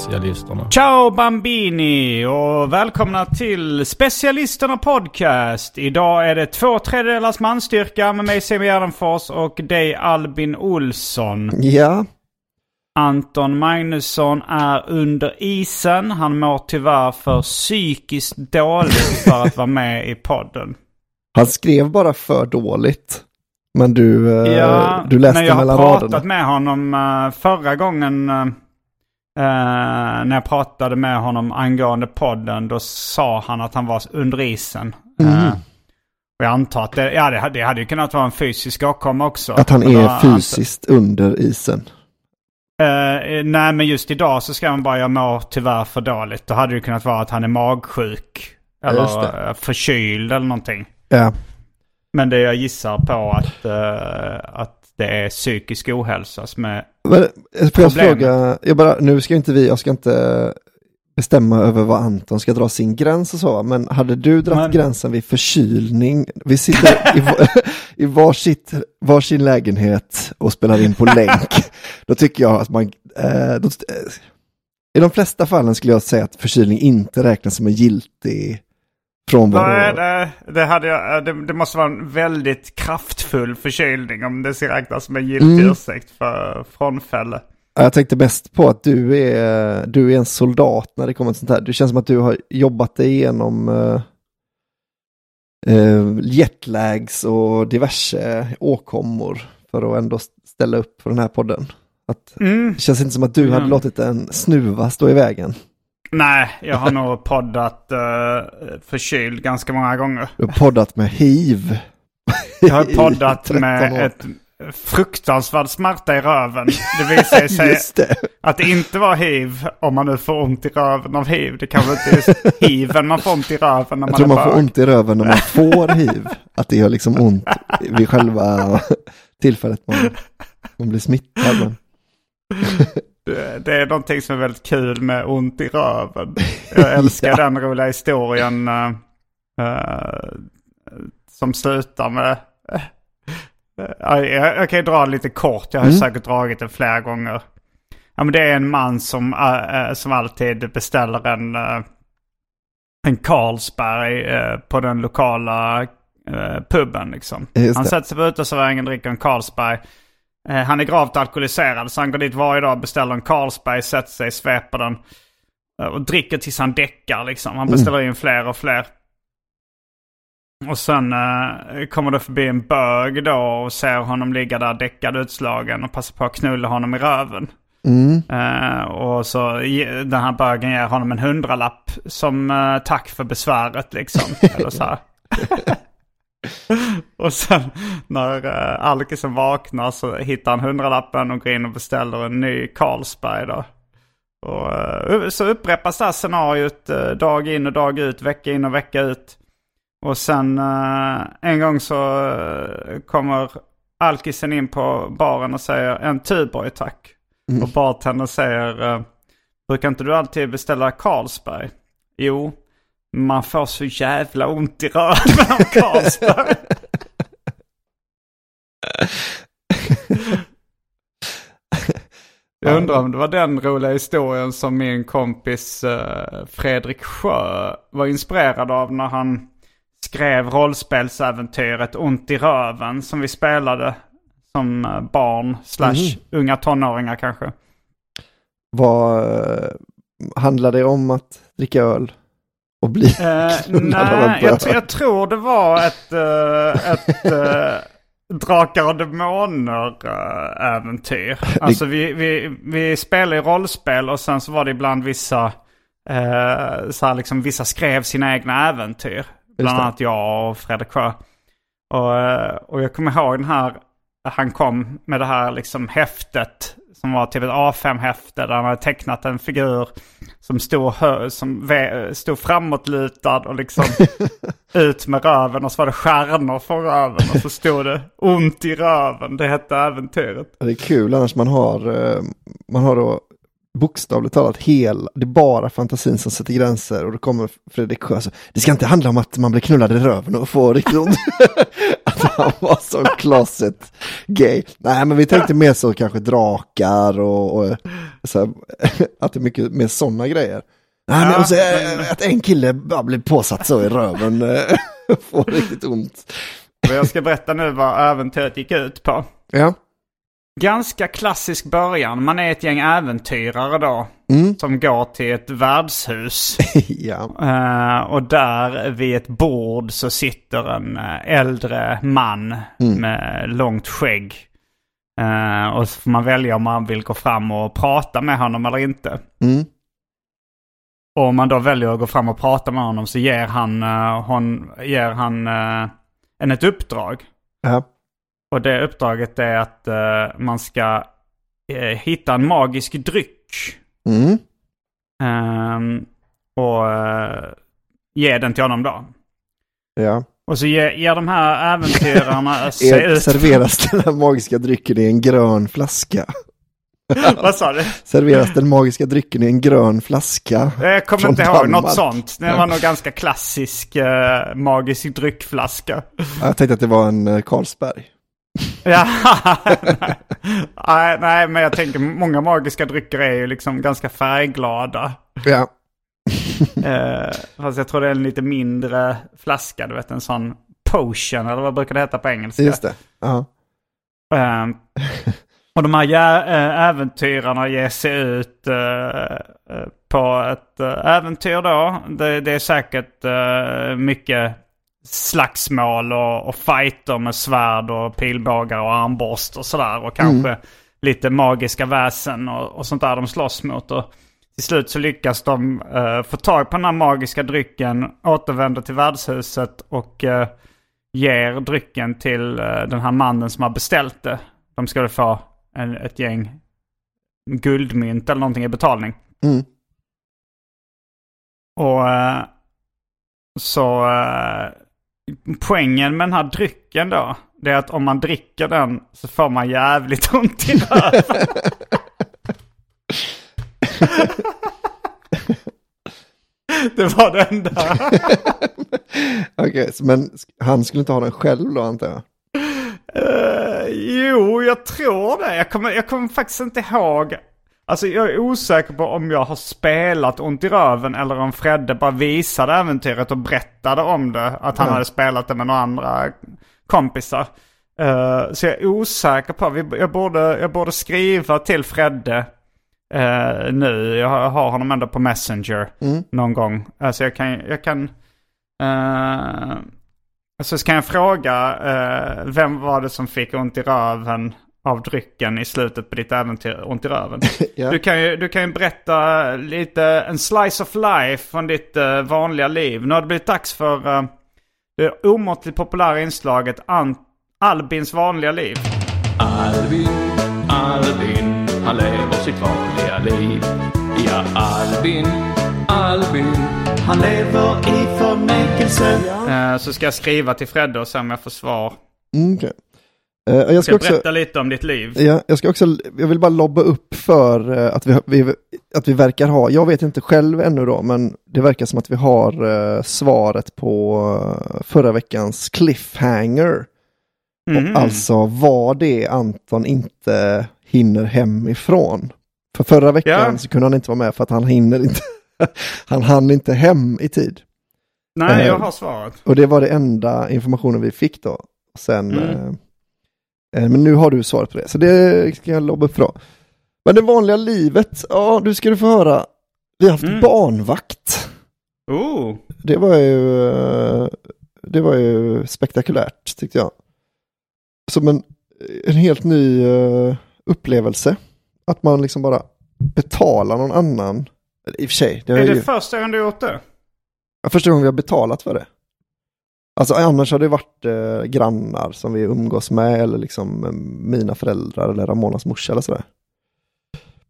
Specialisterna. Ciao Bambini och välkomna till Specialisterna Podcast. Idag är det två tredjedelars manstyrka med mig Semi Gärdenfors och dig Albin Olsson. Ja, Anton Magnusson är under isen. Han mår tyvärr för psykiskt dåligt för att vara med i podden. han skrev bara för dåligt. Men du, eh, Ja, du läste när jag har mellan pratat raderna. med honom eh, förra gången eh, när jag pratade med honom angående podden då sa han att han var under isen. Mm. Eh, och jag antar att det, ja, det, hade- det hade ju kunnat vara en fysisk åkomma också. Att han då är fysiskt under isen. Eh, nej, men just idag så ska han bara, jag mår tyvärr för dåligt. Då hade det kunnat vara att han är magsjuk. Eller eh, förkyld eller någonting. Ja, Men det jag gissar på att, eh, att det är psykisk ohälsa som är... men, eh, får jag fråga, jag bara, nu ska inte vi, jag ska inte bestämma över vad Anton ska dra sin gräns och så, men hade du dragit Men- gränsen vid förkylning? Vi sitter i, i varsitt, varsin lägenhet och spelar in på länk. Då tycker jag att man, eh, då, eh, i de flesta fallen skulle jag säga att förkylning inte räknas som en giltig frånvaro. Nej, det, det, hade jag, eh, det, det måste vara en väldigt kraftfull förkylning om det ska räknas som en giltig Mm. ursäkt för frånfälle. Ja, Jag tänkte mest på att du är, du är en soldat när det kommer till sånt här. Det känns som att du har jobbat dig igenom uh, uh, jetlags och diverse åkommor för att ändå ställa upp för den här podden. Att, Mm. Det känns inte som att du hade Mm. låtit en snuva stå i vägen. Nej, jag har nog poddat uh, förkyld ganska många gånger. Du har poddat med hiv. Jag har poddat 13 med ett fruktansvärd smärta i röven. Det visade sig det. att det inte var hiv om man nu får ont i röven av hiv. Det kanske inte är just hiven man får ont i röven när Jag man tror är man får bög. ont i röven när man får hiv. Att det gör liksom ont vid själva tillfället man, man blir smittad. Men... Det- är någonting som är väldigt kul med ont i röven. Jag älskar Ja. den roliga historien eh, eh, som slutar med... eh, jag, jag kan ju dra lite kort, jag har Mm. säkert dragit det flera gånger. Ja, men det är en man som, eh, eh, som alltid beställer en, eh, en Carlsberg eh, på den lokala eh, puben. Liksom. Han sätter sig på uteserveringen, dricker en Carlsberg. Eh, han är gravt alkoholiserad så han går dit varje dag, beställer en Carlsberg, sätter sig, sveper den. eh, Och dricker tills han däckar liksom. Han beställer in fler och fler. Och sen eh, kommer det förbi en bög då och ser honom ligga där däckad utslagen och passar på att knulla honom i röven. Mm. Eh, och så den här bögen ger honom en hundralapp som eh, tack för besväret liksom. Eller så. och sen när uh, alkisen vaknar så hittar han hundralappen och går in och beställer en ny Carlsberg då. Och, eh, så upprepas det här scenariot eh, dag in och dag ut, vecka in och vecka ut. Och sen eh, en gång så eh, kommer alkisen in på baren och säger en Tuborg tack. Och bartendern säger eh, Brukar inte du alltid beställa Carlsberg? Jo, man får så jävla ont i röven av Carlsberg. Jag undrar om det var den roliga historien som min kompis eh, Fredrik Sjö var inspirerad av när han skrev rollspelsäventyret Ont i röven som vi spelade som eh, barn slash unga tonåringar kanske. Vad eh, handlar det om att dricka öl? Och bli en nej, jag, jag tror det var ett, uh, ett uh, Drakar och Demoner-äventyr. Alltså vi, vi, vi spelade i rollspel och sen så var det ibland vissa, uh, så här liksom, vissa skrev sina egna äventyr. Bland annat jag och Fredrik Sjö. Och, eh, och jag kommer ihåg den här, han kom med det här liksom häftet som var typ ett A5-häfte där han hade tecknat en figur som stod, hö, som ve, stod framåtlutad och liksom ut med röven och så var det stjärnor för röven och så stod det ont i röven. Det hette äventyret. Det är kul annars man har, eh, man har då bokstavligt talat hel, det är bara fantasin som sätter gränser och då kommer Fredrik Sjö så, det ska inte handla om att man blir knullad i röven och får riktigt ont. han var så closet gay. Nej men vi tänkte mer så kanske drakar och, och så här, att det är mycket mer sådana grejer. Nej men också, men- eh, att en kille bara blir påsatt så i röven eh, får riktigt ont. Och jag ska berätta nu vad äventyret gick ut på. Ja, Ganska klassisk början. Man är ett gäng äventyrare då. Som går till ett värdshus. ja. Eh, och där vid ett bord så sitter en eh, äldre man med långt skägg. Eh, och så får man välja om man vill gå fram och prata med honom eller inte. Mm. Och om man då väljer att gå fram och prata med honom så ger han, eh, hon, ger han eh, en ett uppdrag. Ja. Och det uppdraget är att eh, man ska eh, hitta en magisk dryck. Mm. Ehm, och eh, ge den till honom då. Ja. Och så ger, ger de här äventyrarna sig ut... serveras den här magiska drycken i en grön flaska? Vad sa du? Serveras den magiska drycken i en grön flaska? Jag kommer inte ihåg Danmark. något sånt. Det var nog ganska klassisk eh, magisk dryckflaska. Jag tänkte att det var en eh, Carlsberg. Ja, nej. nej, men jag tänker många magiska drycker är ju liksom ganska färgglada. Ja. Eh, fast jag tror det är en lite mindre flaska, du vet en sån potion eller vad brukar det heta på engelska? Just det. Ja. Eh, och de här äh, äventyrarna ger sig ut eh, eh, på ett eh, äventyr då. Det, det är säkert eh, mycket slagsmål och, och fighter med svärd och pilbågar och armborst och sådär. Och kanske lite magiska väsen och, och sånt där de slåss mot. Och till slut så lyckas de eh, få tag på den här magiska drycken, återvänder till värdshuset och eh, ger drycken till eh, den här mannen som har beställt det. De skulle få en, ett gäng guldmynt eller någonting i betalning. Mm. Och så poängen med den här drycken då, det är att om man dricker den så får man jävligt ont i röven. det var det enda. Okej, så men han skulle inte ha den själv då antar jag? Eh, jo, jag tror det. Jag kommer, jag kommer faktiskt inte ihåg. Alltså jag är osäker på om jag har spelat Ont i röven eller om Fredde bara visade äventyret och berättade om det. Att han Ja. hade spelat det med några andra kompisar. Eh, så jag är osäker på, vi- jag borde, jag borde skriva till Fredde eh, nu. Jag har- honom ändå på Messenger någon gång. Alltså jag kan, jag kan eh, så kan jag fråga, vem var det som fick ont i röven av drycken i slutet på ditt äventyr Ont i röven? Ja. du, kan ju, du kan ju berätta lite, en slice of life från ditt eh, vanliga liv. Nu har det blivit dags för eh, det omåttligt populära inslaget An- Albins vanliga liv. Albin, Albin, han lever sitt vanliga liv. Ja, Albin, Albin, han lever i förnekelse. Eh, så ska jag skriva till Fredde och se om jag får svar. Mm, okej. Eh, jag ska också... berätta lite om ditt liv. Ja, jag ska också, jag vill bara lobba upp för eh, att vi, vi, att vi verkar ha, jag vet inte själv ännu då, men det verkar som att vi har eh, svaret på förra veckans cliffhanger. Mhm. Och alltså vad det är Anton inte hinner hemifrån. För förra veckan Ja. så kunde han inte vara med för att han hinner inte, han hann inte hem i tid. Nej, jag har svaret. Och det var det enda informationen vi fick då. Sen, Mm. Eh, men nu har du svaret på det, så det ska jag lobba upp för. då. Men det vanliga livet, ja du ska du få höra. Vi har haft Mm. barnvakt. Oh, Det var ju, eh, det var ju spektakulärt tyckte jag. Som en, en helt ny eh, upplevelse. Att man liksom bara betalar någon annan. I och för sig, det är, det ju första gången du gjort det? första gången vi har betalat för det. Alltså annars har det varit eh, grannar som vi umgås med eller liksom eh, mina föräldrar eller Ramonas morsa eller sådär.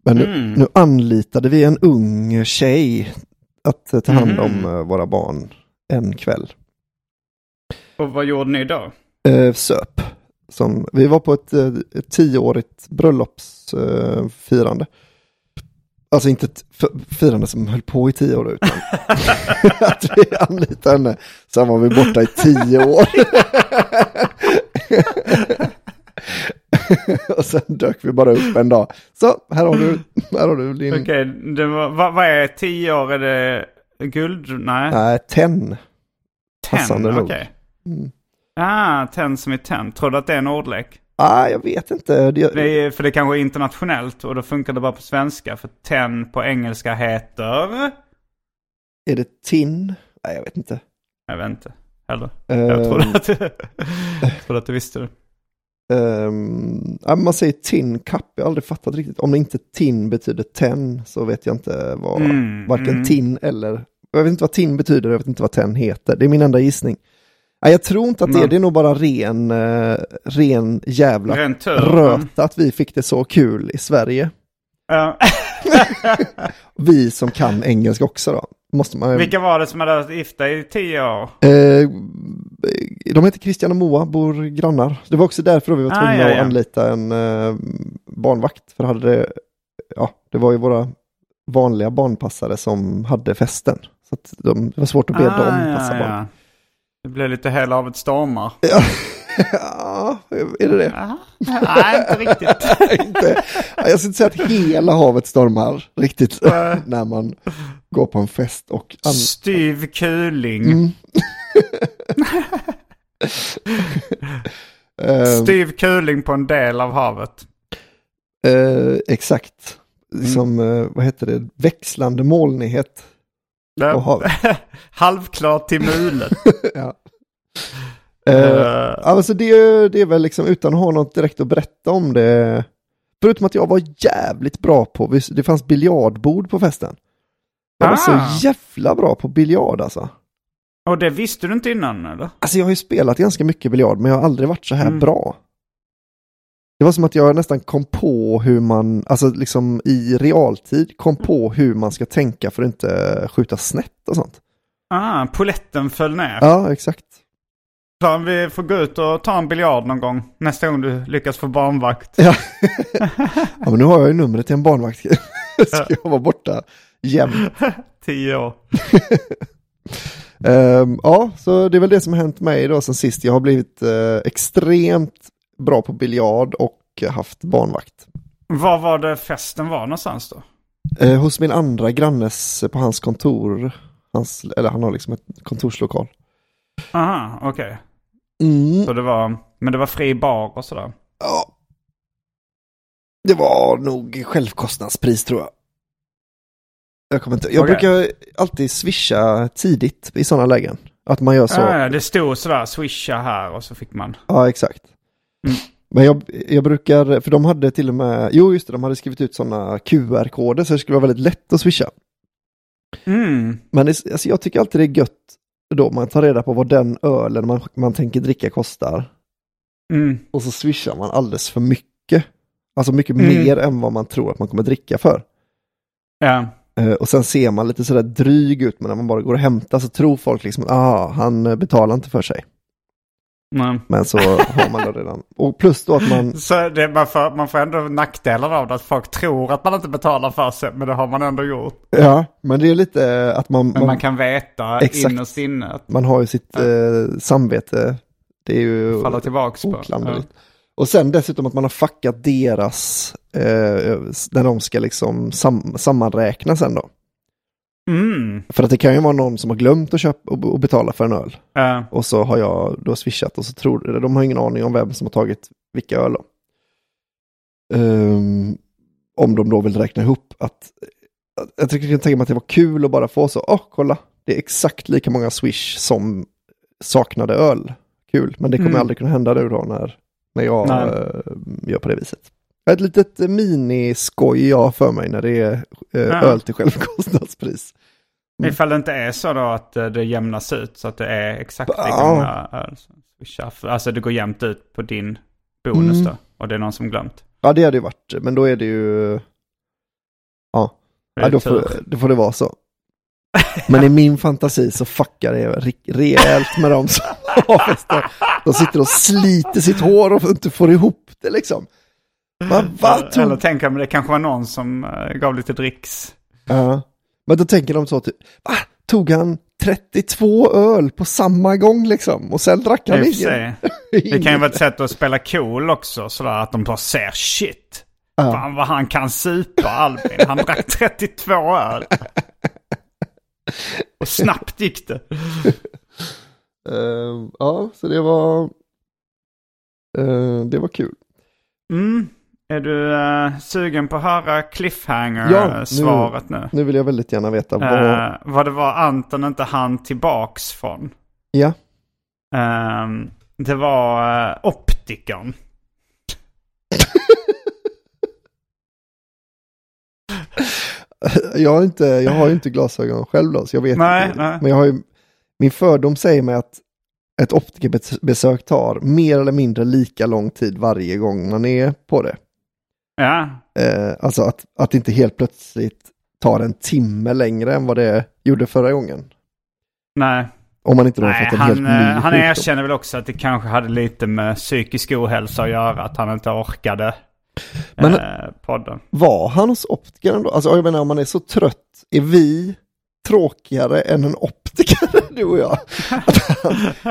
Men nu, Mm. nu anlitade vi en ung tjej att eh, ta hand om Mhm. eh, våra barn en kväll. Och vad gjorde ni då? eh, söp. Som, vi var på ett, eh, ett tioårigt bröllopsfirande. Eh, firande. Alltså inte ett firande som höll på i tio år utan att vi anlitade henne. Sen var vi borta i tio år. Och sen dök vi bara upp en dag. Så, här har du, här har du din... Okej, var, vad, vad är tio år? Är det guld? Nej, Nej, tenn. nog. Okej. Mm. Ah, tenn som är tenn. Tror du att det är en ordlek? Ah, jag vet inte. Det, Det är, för det kanske är internationellt och då funkar det bara på svenska. För tenn på engelska heter... är det tin? Nej, jag vet inte. Jag vet inte heller. Eh, Jag trodde att, jag trodde att du visste det. Ehm, ja, man säger tin cup, jag har aldrig fattat riktigt. Om det inte tin betyder ten så vet jag inte vad, Mm, varken mm. tin eller, jag vet inte vad tin betyder, jag vet inte vad ten heter. Det är min enda gissning. Nej, jag tror inte att det är, det är nog bara ren, eh, ren jävla Ren tur. röta att vi fick det så kul i Sverige. Ja. Vi som kan engelska också då. Måste man, Vilka var det som hade varit gifta i tio år? Eh, de heter Christian och Moa, bor grannar. Det var också därför vi var Ah, tvungna ja, att ja. anlita en eh, barnvakt. För hade det, ja, det var ju våra vanliga barnpassare som hade festen. Så att de, det var svårt att be dem passa barn. Det blev lite hela av ett stormar. Ja. ja, är det det? Aha. Nej, inte riktigt. inte, ja, jag skulle inte säga att hela havet stormar riktigt när man går på en fest och an- Styv kuling. Mm. Eh, Styv kuling på en del av havet. Eh, exakt. Mm. Som, eh, vad heter det, växlande molnighet. Ja. Halvklart till mulet. ja. Eh, alltså det, det är väl liksom utan att ha något direkt att berätta om det. Förutom att jag var jävligt bra på, det fanns biljardbord på festen. Jag var Ah. så jävla bra på biljard alltså. och det visste du inte innan eller? Alltså jag har ju spelat ganska mycket biljard men jag har aldrig varit så här Mm. bra. Det var som att jag nästan kom på hur man, alltså liksom i realtid kom på hur man ska tänka för att inte skjuta snett och sånt. Ah, poletten föll ner. Ja, exakt. Fan, vi får gå ut och ta en biljard någon gång. Nästa gång du lyckas få barnvakt. Ja. ja, men nu har jag ju numret till en barnvakt. Ska jag vara borta jämt? Tio år. Ehm, ja, så det är väl det som har hänt mig då sen sist. Jag har blivit eh, extremt bra på biljard och haft barnvakt. Var var det festen var någonstans då? Eh, hos min andra grannes på hans kontor. Hans, eller han har liksom ett kontorslokal. Aha, okej. Mm. Så det var, men det var fri bar och sådär. Ja. Det var nog självkostnadspris tror jag. Jag, kommer inte, jag Okej. brukar alltid swisha tidigt i sådana lägen. Att man gör så. Ja, det stod sådär, swisha här och så fick man. Ja, exakt. Mm. Men jag, jag brukar, för de hade till och med, jo just det, de hade skrivit ut sådana QR-koder så det skulle vara väldigt lätt att swisha. Mm. Men det, alltså jag tycker alltid det är gött då man tar reda på vad den ölen man, man tänker dricka kostar. Mm. Och så swishar man alldeles för mycket. Alltså mycket Mm. mer än vad man tror att man kommer dricka för. Ja. Eh, Och sen ser man lite sådär dryg ut, men när man bara går och hämtar så tror folk liksom, ah, han betalar inte för sig. Nej. Men så har man då redan. Och plus då att man, Så det, man, får, man får ändå nackdelar av det. Att folk tror att man inte betalar för sig. Men det har man ändå gjort. ja, men det är lite att man, Men man, man kan veta Exakt. innerst inne att man har ju sitt eh, samvete. Det är ju falla tillbaks på. oklanderligt. Och sen dessutom att man har fuckat deras, eh, när de ska liksom sam, sammanräkna sen då. Mm. För att det kan ju vara någon som har glömt att köpa och, och betala för en öl. Eh, Och så har jag då swishat och så tror de har ingen aning om vem som har tagit vilka öl. Ehm, om de då vill räkna ihop att, att jag tycker jag kan tänka mig att det var kul att bara få så, åh kolla, det är exakt lika många swish som saknade öl. Kul, men det kommer Mm. aldrig kunna hända nu då när, när jag eh, gör på det viset. Ett litet miniskoj jag har för mig när det är Ja. öl till självkostnadspris. Ifall det inte är så då att eh, det jämnas ut så att det är exakt lika många. För- Alltså det går jämnt ut på din bonus Mm. då. Och det är någon som glömt. Ja, det hade ju varit, men då är det ju... Ja, Det ja då, tur. får, då får det vara så. Men i min fantasi så fuckar det re- rejält med dem som har. De sitter och sliter sitt hår och inte får ihop det liksom. Vad Eller tog... tänker jag, men det kanske var någon som eh, gav lite dricks. Ja. Men då tänker de så typ, va? Tog han 32 öl på samma gång liksom? Och sen drack han ingen. Det kan ju vara ett sätt att spela cool också. Sådär att de bara ser shit. Ja. Fan vad han kan supa Albin. Han drack 32 öl. Och snabbt gick det. Ehm, ja, så det var... eh, det var kul. Mm. Är du eh, sugen på att höra Ja, cliffhanger-svaret nu? Nu vill jag väldigt gärna veta vad... Eh, vad det var Anton inte hann tillbaks från. Ja. Ehm, det var uh, optikern. Jag har, inte, jag har ju inte glasögon själv då, så jag vet Nej, inte. nej. Men jag har ju, min fördom säger mig att ett optikerbesök tar mer eller mindre lika lång tid varje gång man är på det. Ja, Eh, alltså att, att inte helt plötsligt tar en timme längre än vad det gjorde förra gången. nej. Om man inte då Nej, fått en han, helt ny eh, han sjukdom. erkänner väl också att det kanske hade lite med psykisk ohälsa att göra. Att han inte orkade Men- eh, podden. Var han hos optikern då? Alltså jag menar om man är så trött, är vi tråkigare än en optiker, du och jag?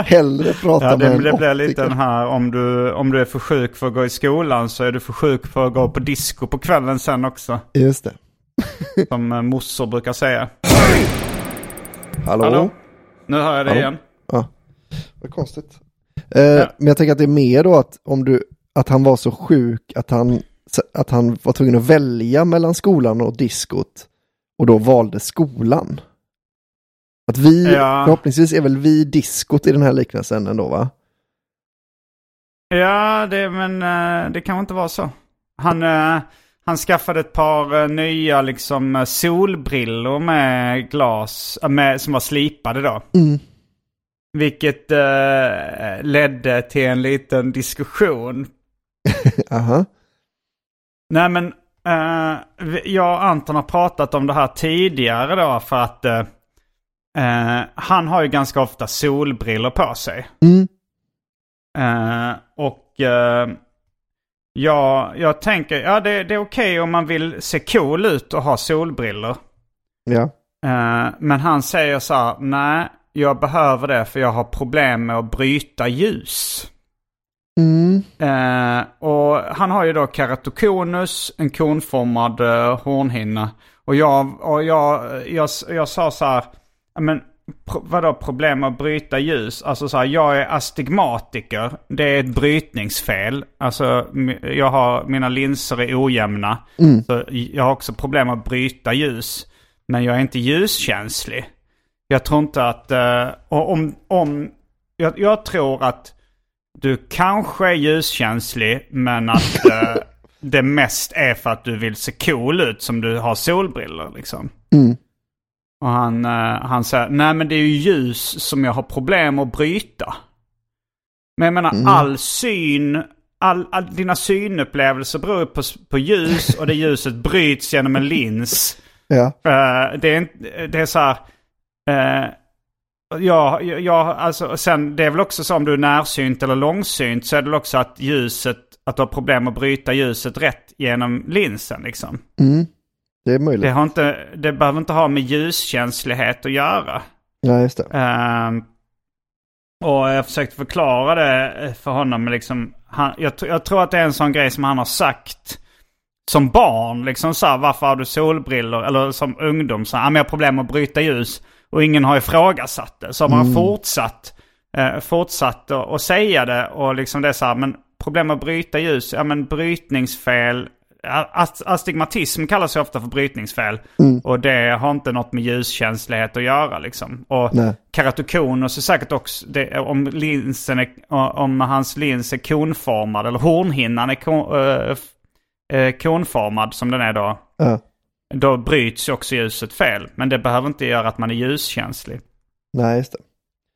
Hellre pratar Ja, med det, en det blir lite den här om du, om du är för sjuk för att gå i skolan så är du för sjuk för att gå på disco på kvällen sen också. Just det. Som eh, mossor brukar säga. Hallå? Hallå? Nu hör jag det Hallå? igen. Ja, vad konstigt. Eh, Men jag tänker att det är mer då att om du, att han var så sjuk att han, att han var tvungen att välja mellan skolan och diskot och då valde skolan. Att vi, Ja. förhoppningsvis är väl vi diskot i den här liknelsen ändå va? Ja, det, men eh, det kan inte vara så. Han, eh, han skaffade ett par eh, nya liksom solbrillor med glas, med, som var slipade då. Mm. Vilket eh, ledde till en liten diskussion. Aha. Nej men, eh, jag och Anton har pratat om det här tidigare då för att eh, eh, han har ju ganska ofta solbrillor på sig. Mm. Eh, och eh, ja, jag tänker, ja det, det är okej om man vill se cool ut och ha solbrillor. Ja. Eh, men han säger så här, nej, jag behöver det för jag har problem med att bryta ljus. Mm. Eh, och han har ju då keratokonus, en konformad eh, hornhinna. Och jag, och jag, jag, jag sa så här, "Ja, men pro, vadå problem att bryta ljus? Alltså så här, jag är astigmatiker, det är ett brytningsfel. Alltså jag har, mina linser är ojämna. Så jag har också problem att bryta ljus. Men jag är inte ljuskänslig. Jag tror inte att, eh, och om, om, jag, jag tror att du kanske är ljuskänslig men att eh, det mest är för att du vill se cool ut som du har solbrillor liksom. Mm. Och han, eh, han säger, nej men det är ju ljus som jag har problem att bryta. Men jag menar all syn, all, all, dina synupplevelser beror på, på ljus och det ljuset bryts genom en lins. Ja. Eh, det, är det är så här, eh, Ja, ja, alltså sen det är väl också så om du är närsynt eller långsynt så är det väl också att ljuset, att du har problem att bryta ljuset rätt genom linsen liksom. Mm. Det är möjligt. Det, har inte, det behöver inte ha med ljuskänslighet att göra. Ja, just det. Ehm, och jag försökte förklara det för honom. Men liksom, han, jag, jag tror att det är en sån grej som han har sagt som barn. Liksom så här, varför har du solbrillor? Eller som ungdom, så här, "Ah, men jag har problem att bryta ljus. Och ingen har ifrågasatt det. Så har man fortsatt, eh, fortsatt att säga det. Och liksom det är så här, men problem att bryta ljus, ja men brytningsfel. Ast- Astigmatism kallas ju ofta för brytningsfel. Och det har inte något med ljuskänslighet att göra liksom. Och Nej. keratokonus är säkert också, det, om, linsen är, om hans lins är konformad eller hornhinnan är kon, äh, äh, konformad som den är då. Ja. Då bryts ju också ljuset fel. Men det behöver inte göra att man är ljuskänslig. Nej, just det.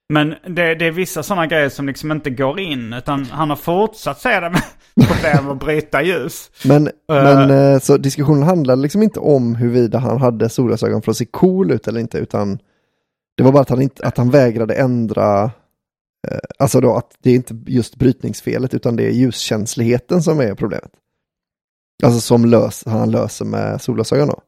Men det, det är vissa sådana grejer som liksom inte går in. Utan han har fortsatt säga det med problem att bryta ljus. Men, men eh, så diskussionen handlade liksom inte om huruvida han hade solglasögon för att se cool ut eller inte, utan det var bara att han, inte, att han vägrade ändra, eh, alltså då att det är inte just brytningsfelet, utan det är ljuskänsligheten som är problemet. Alltså som lös, han löser med solglasögon då.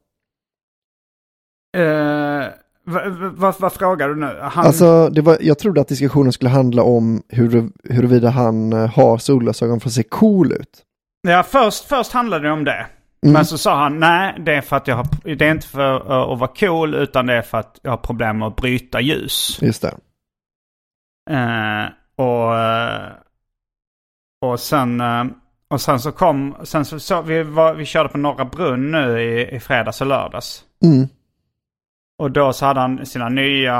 Eh, vad va, vad frågar du nu? Han, Alltså, det var, jag trodde att diskussionen skulle handla om hur, huruvida han eh, har solglasögon för att se cool ut. Ja, först, först handlade det om det. Men så sa han nej, det är för att jag har, det är inte för uh, att vara cool utan det är för att jag har problem med att bryta ljus. Just det. Eh, och, eh, och sen, eh, och sen så kom, sen så, så vi, var, vi körde på Norra Brunn nu i, i fredags och lördags. Mm. Och då så hade han sina nya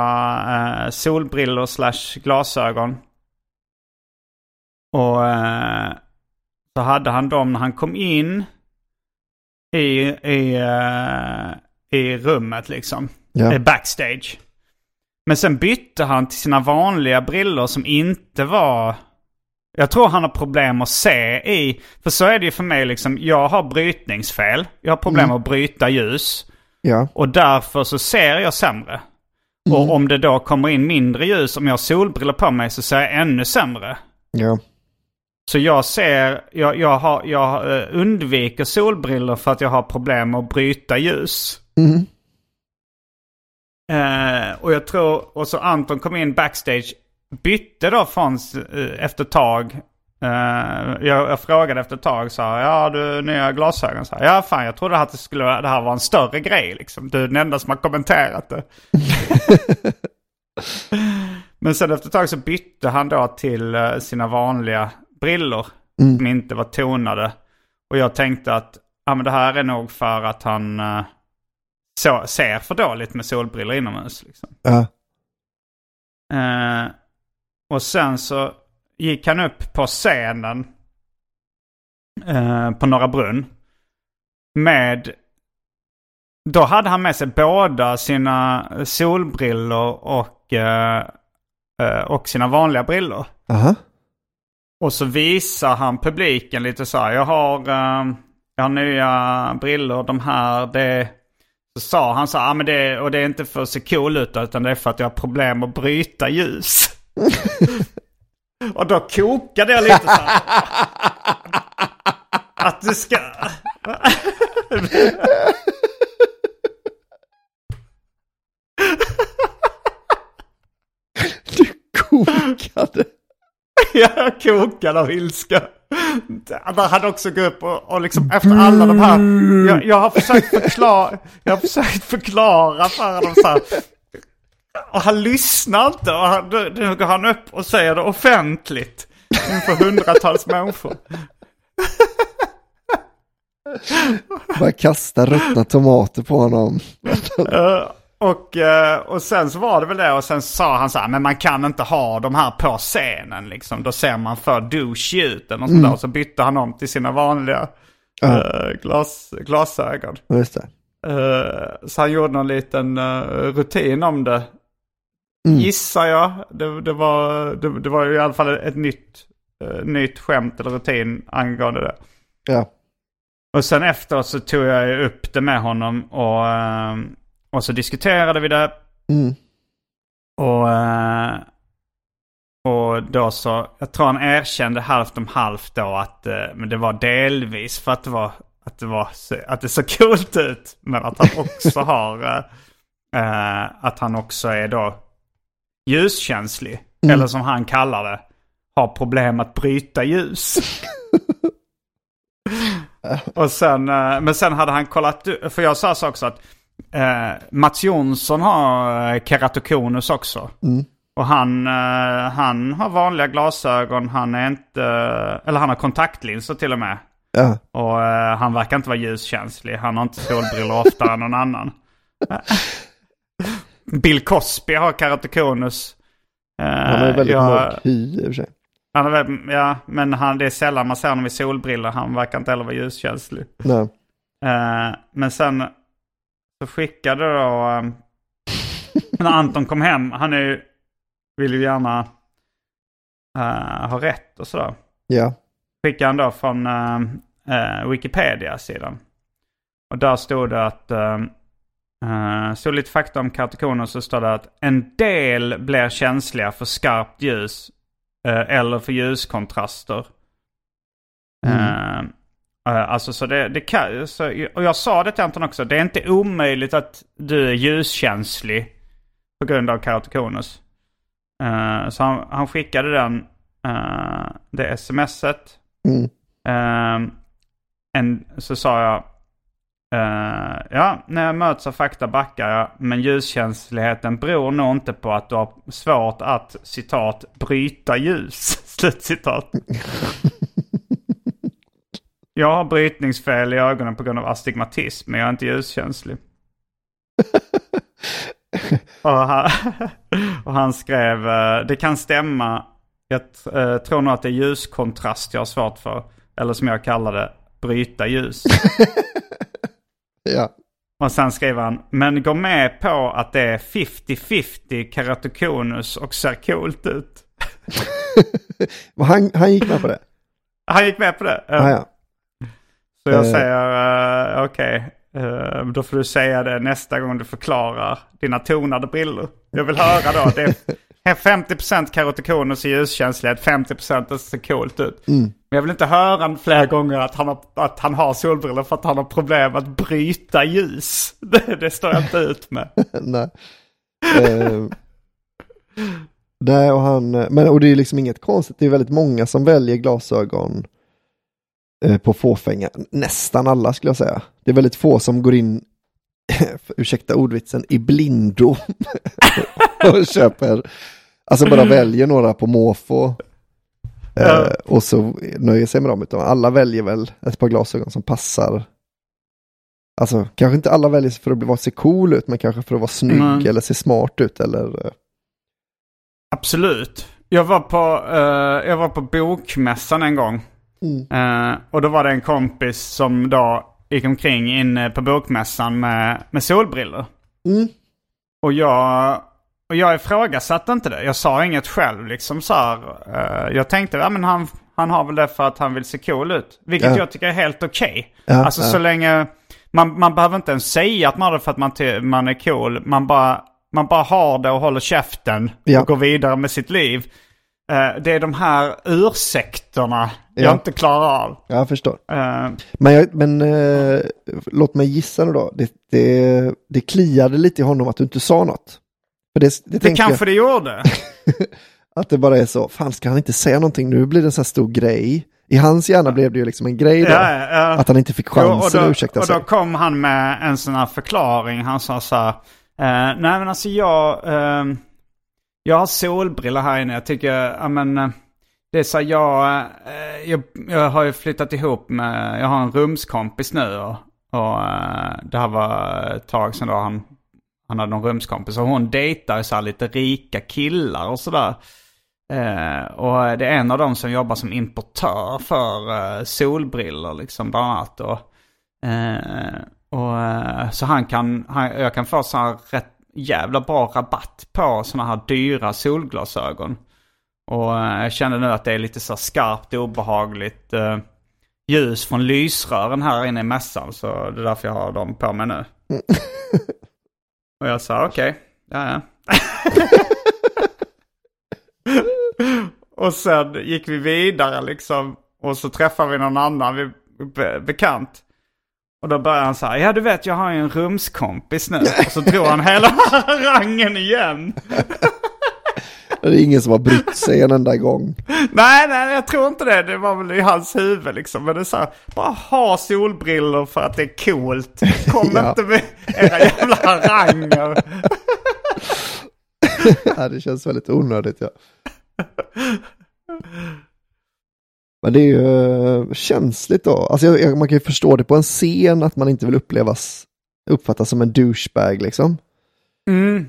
eh, solbrillor slash glasögon. Och eh, så hade han dem när han kom in i, i, eh, i rummet liksom. Eh, Backstage. Men sen bytte han till sina vanliga brillor som inte var... Jag tror han har problem att se i... För så är det ju för mig liksom. Jag har brytningsfel. Jag har problem att bryta ljus. Ja. Och därför så ser jag sämre. Och om det då kommer in mindre ljus, om jag har solbrillor på mig så ser jag ännu sämre. Ja. Så jag ser, jag, jag, har, jag eh, undviker solbrillor för att jag har problem att bryta ljus. Mm. Eh, och jag tror, och så Anton kom in backstage, bytte då från, eh, efter ett tag. Eh, jag, jag frågade efter ett tag, sa ja du nya glasögon? Så här, ja fan jag trodde att det, skulle, det här var en större grej liksom. Du är den enda som har kommenterat det. Men sen efter ett tag så bytte han då till eh, sina vanliga brillor. Som inte var tonade. Och jag tänkte att ja, men det här är nog för att han eh, så, ser för dåligt med solbrillor inomhus. Liksom. Eh, och sen så gick han upp på scenen eh, på Norra Brunn. Med... Då hade han med sig båda sina solbrillor och, eh, eh, och sina vanliga brillor. Aha. Och så visar han publiken lite så här. Jag har, eh, jag har nya brillor. De här, det... Så sa han så här, ah, men det, och det är inte för att se cool ut utan det är för att jag har problem att bryta ljus. och då kokade jag lite så här. Att du ska... Du kokade. Jag kokade av ilska. Han hade också gått upp och, och liksom efter alla de här... Jag, jag har försökt förklara, jag har försökt förklara för honom så här. Och han lyssnar inte och han, nu går han upp och säger det offentligt. Inför hundratals människor. Bara kasta ruttna tomater på honom. Eh, och, eh, och sen så var det väl det och sen sa han så här, men man kan inte ha de här på scenen liksom. Då ser man för douchey ut eller något där. Och så bytte han om till sina vanliga eh, glas, glasögon. Just det. Så han gjorde någon liten rutin om det. Gissar jag. Det, det, var, det, det var i alla fall ett nytt, uh, nytt skämt eller rutin angående det. Ja. Och sen efteråt så tog jag upp det med honom och, eh, och så diskuterade vi det. Mm. Och, eh, och då så, jag tror han erkände halvt om halvt då att men det var delvis för att det var att det, var, att det såg coolt ut. Men att han också har, att han också är då ljuskänslig. Eller som han kallar det, har problem att bryta ljus. Och sen, eh, men sen hade han kollat, för jag sa så också att eh, Mats Jonsson har eh, keratokonus också. Och han, eh, han har vanliga glasögon, han är inte, eller han har kontaktlinser till och med. Ja, Och eh, han verkar inte vara ljuskänslig, han har inte solbrillor oftare än någon annan. Bill Cosby har keratokonus. Eh, han har ju väldigt jag- mörk hy i och för sig. han väl, ja, men han, det är sällan man ser honom i solbrillor. Han verkar inte heller vara ljuskänslig. Nej. Eh, men sen så skickade då, eh, när Anton kom hem, han är ju, vill ju gärna eh, ha rätt och sådär. Ja. Skickade han då från eh, eh, Wikipedia-sidan. Och där stod det att, uh, uh, stod lite fakta om kartokoner så står det att en del blir känsliga för skarpt ljus eh, eller för ljuskontraster. Eh, eh, alltså så det, det kan, så, och jag sa det till Anton också, det är inte omöjligt att du är ljuskänslig på grund av keratokonus. Så han, han skickade den, det smset. Mm. En, så sa jag, eh, ja, när jag möts av fakta backar jag, men ljuskänsligheten beror nog inte på att du har svårt att, citat, bryta ljus, slutcitat. Jag har brytningsfel i ögonen på grund av astigmatism, men jag är inte ljuskänslig. och, han, och han skrev, eh, det kan stämma. Jag eh, tror nog att det är ljuskontrast jag har svårt för. Eller som jag kallar det, bryta ljus. Ja. och sen skriver han, men gå med på att det är 50-50 keratokonus och ser coolt ut. Han, han gick med på det. Han gick med på det. Ah, ja. Så jag Eh. säger, uh, okej, eh, då får du säga det nästa gång du förklarar dina tonade brillor. Jag vill höra då, det är 50% keratokonus i ljuskänslighet, 50% det ser coolt ut. Mm. Men jag vill inte höra flera gånger att han, har, att han har solbrillor för att han har problem att bryta ljus. Det, det står jag inte ut med. Nej. Eh, nej, och han, men och det är liksom inget konstigt, det är väldigt många som väljer glasögon eh, på fåfänga, nästan alla skulle jag säga. Det är väldigt få som går in, ursäkta ordvitsen, i blindo och köper, alltså bara väljer några på måfå Ja. och så nöjer sig med dem, utan alla väljer väl ett par glasögon som passar Alltså kanske inte alla väljer för att vara se cool ut, men kanske för att vara snygg Mm. eller se smart ut eller... eh, Absolut. Jag var på, eh, jag var på bokmässan en gång. Eh, och då var det en kompis som då gick omkring inne på bokmässan med, med solbrillor. Mm. Och jag, och jag ifrågasatte inte det. Jag sa inget själv liksom så här. eh, jag tänkte, ja men han, han har väl det för att han vill se cool ut. Vilket Ja. jag tycker är helt okej. Ja, alltså ja. så länge, man, man behöver inte ens säga att man har det för att man, man är cool. Man bara, man bara har det och håller käften och går vidare med sitt liv. Eh, det är de här ursäkterna jag Ja. inte klarar av. Jag förstår. Eh, Men, jag, men låt mig gissa nu då. Det, det, det kliade lite i honom att du inte sa något. För det, det, det kanske jag, det gjorde. att det bara är så, fan ska han inte säga någonting nu blir det en sån här stor grej. I hans hjärna blev det ju liksom en grej då. Ja, ja, ja. Att han inte fick chansen och att då, ursäkta och sig. då kom han med en sån här förklaring. Han sa så här. Eh, nej men alltså jag, ehm, jag har solbrillor här inne. Jag tycker, ja men. eh, det är så här, jag, eh, jag, jag har ju flyttat ihop med, jag har en rumskompis nu och, och eh, det här var ett tag sedan då han, han hade någon rumskompis och hon dejtar så här lite rika killar och sådär. Eh, och det är en av dem som jobbar som importör för eh, solbrillor liksom bland annat. Eh, och, eh, och, så han kan, han, jag kan få så här rätt jävla bra rabatt på sådana här dyra solglasögon. Och eh, jag känner nu att det är lite så här skarpt obehagligt eh, ljus från lysrören här inne i mässan. Så det är därför jag har dem på mig nu. och jag sa okej, ja ja. och sen gick vi vidare liksom. Och så träffade vi någon annan vi, be, bekant. Och då började han så här, ja du vet jag har ju en rumskompis nu. Och så drog han hela harangen igen. Det är ingen som har brytt sig en enda gång. Nej, nej, jag tror inte det. Det var väl i hans huvud liksom. Men det är så här, bara ha solbrillor för att det är coolt. Kom Ja. inte med era jävla haranger. ja, det känns väldigt onödigt ja. Men det är ju eh, känsligt då. Alltså man kan ju förstå det på en scen att man inte vill upplevas, uppfattas som en douchebag liksom. Mm.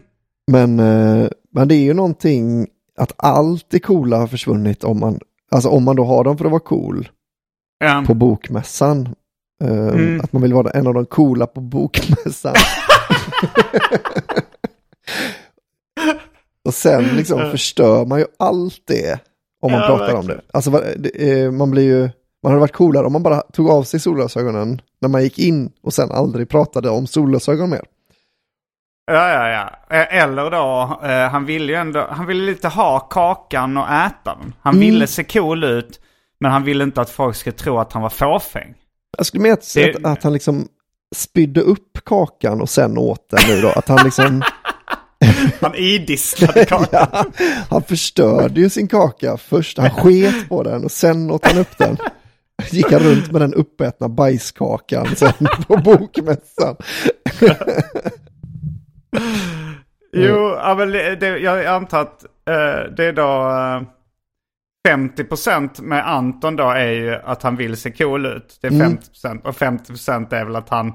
Men, eh, men det är ju någonting att allt det coola har försvunnit om man, alltså om man då har dem för att vara cool Ja. på bokmässan. Eh, Mm. Att man vill vara en av de coola på bokmässan. Och sen liksom förstör man ju allt det om man Ja, pratar om verkligen. det. Alltså eh, man blir ju, man hade varit coolare om man bara tog av sig solglasögonen när man gick in och sen aldrig pratade om solglasögon mer. Ja, ja, ja. Eh, Eller då, eh, han ville ju ändå, han ville lite ha kakan och äta den. Han Mm. ville se cool ut, men han ville inte att folk skulle tro att han var fåfäng. Jag skulle mena att, Det- att, att han liksom spydde upp kakan och sen åt den nu då. Att han liksom, Han idisslade kakan. ja, han förstörde ju sin kaka först. Han sket på den och sen åt han upp den. Gick han runt med den uppätna bajskakan sen på bokmässan. Jo, ja, men det, jag antar att eh, det är då eh, 50% med Anton då är ju att han vill se cool ut. Det är Mm. 50% och 50% är väl att han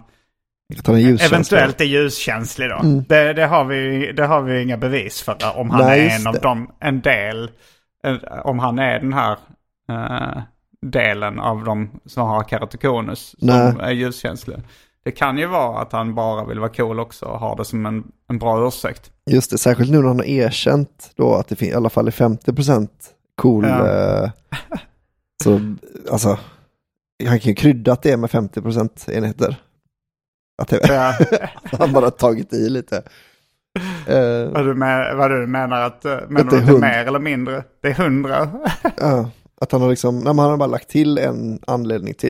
Att han är eventuellt är ljuskänslig då. Mm. Det, det, har vi, det har vi inga bevis för om han Nej, är en av det. dem, en del, om han är den här eh, delen av dem som har keratokonus som är ljuskänsliga. Det kan ju vara att han bara vill vara cool också och har det som en, en bra ursäkt. Just det, särskilt nu när han har erkänt då att det i alla fall är 50% cool. Ja. Eh, så alltså, han kan ju krydda att det är med 50% enheter. Att det, Ja. han bara tagit i lite. Eh, Vad du, med, vad du menar att, eh, menar Att det är att det är mer eller mindre? Det är hundra. ja, att han har liksom, nej, han har bara lagt till en anledning till.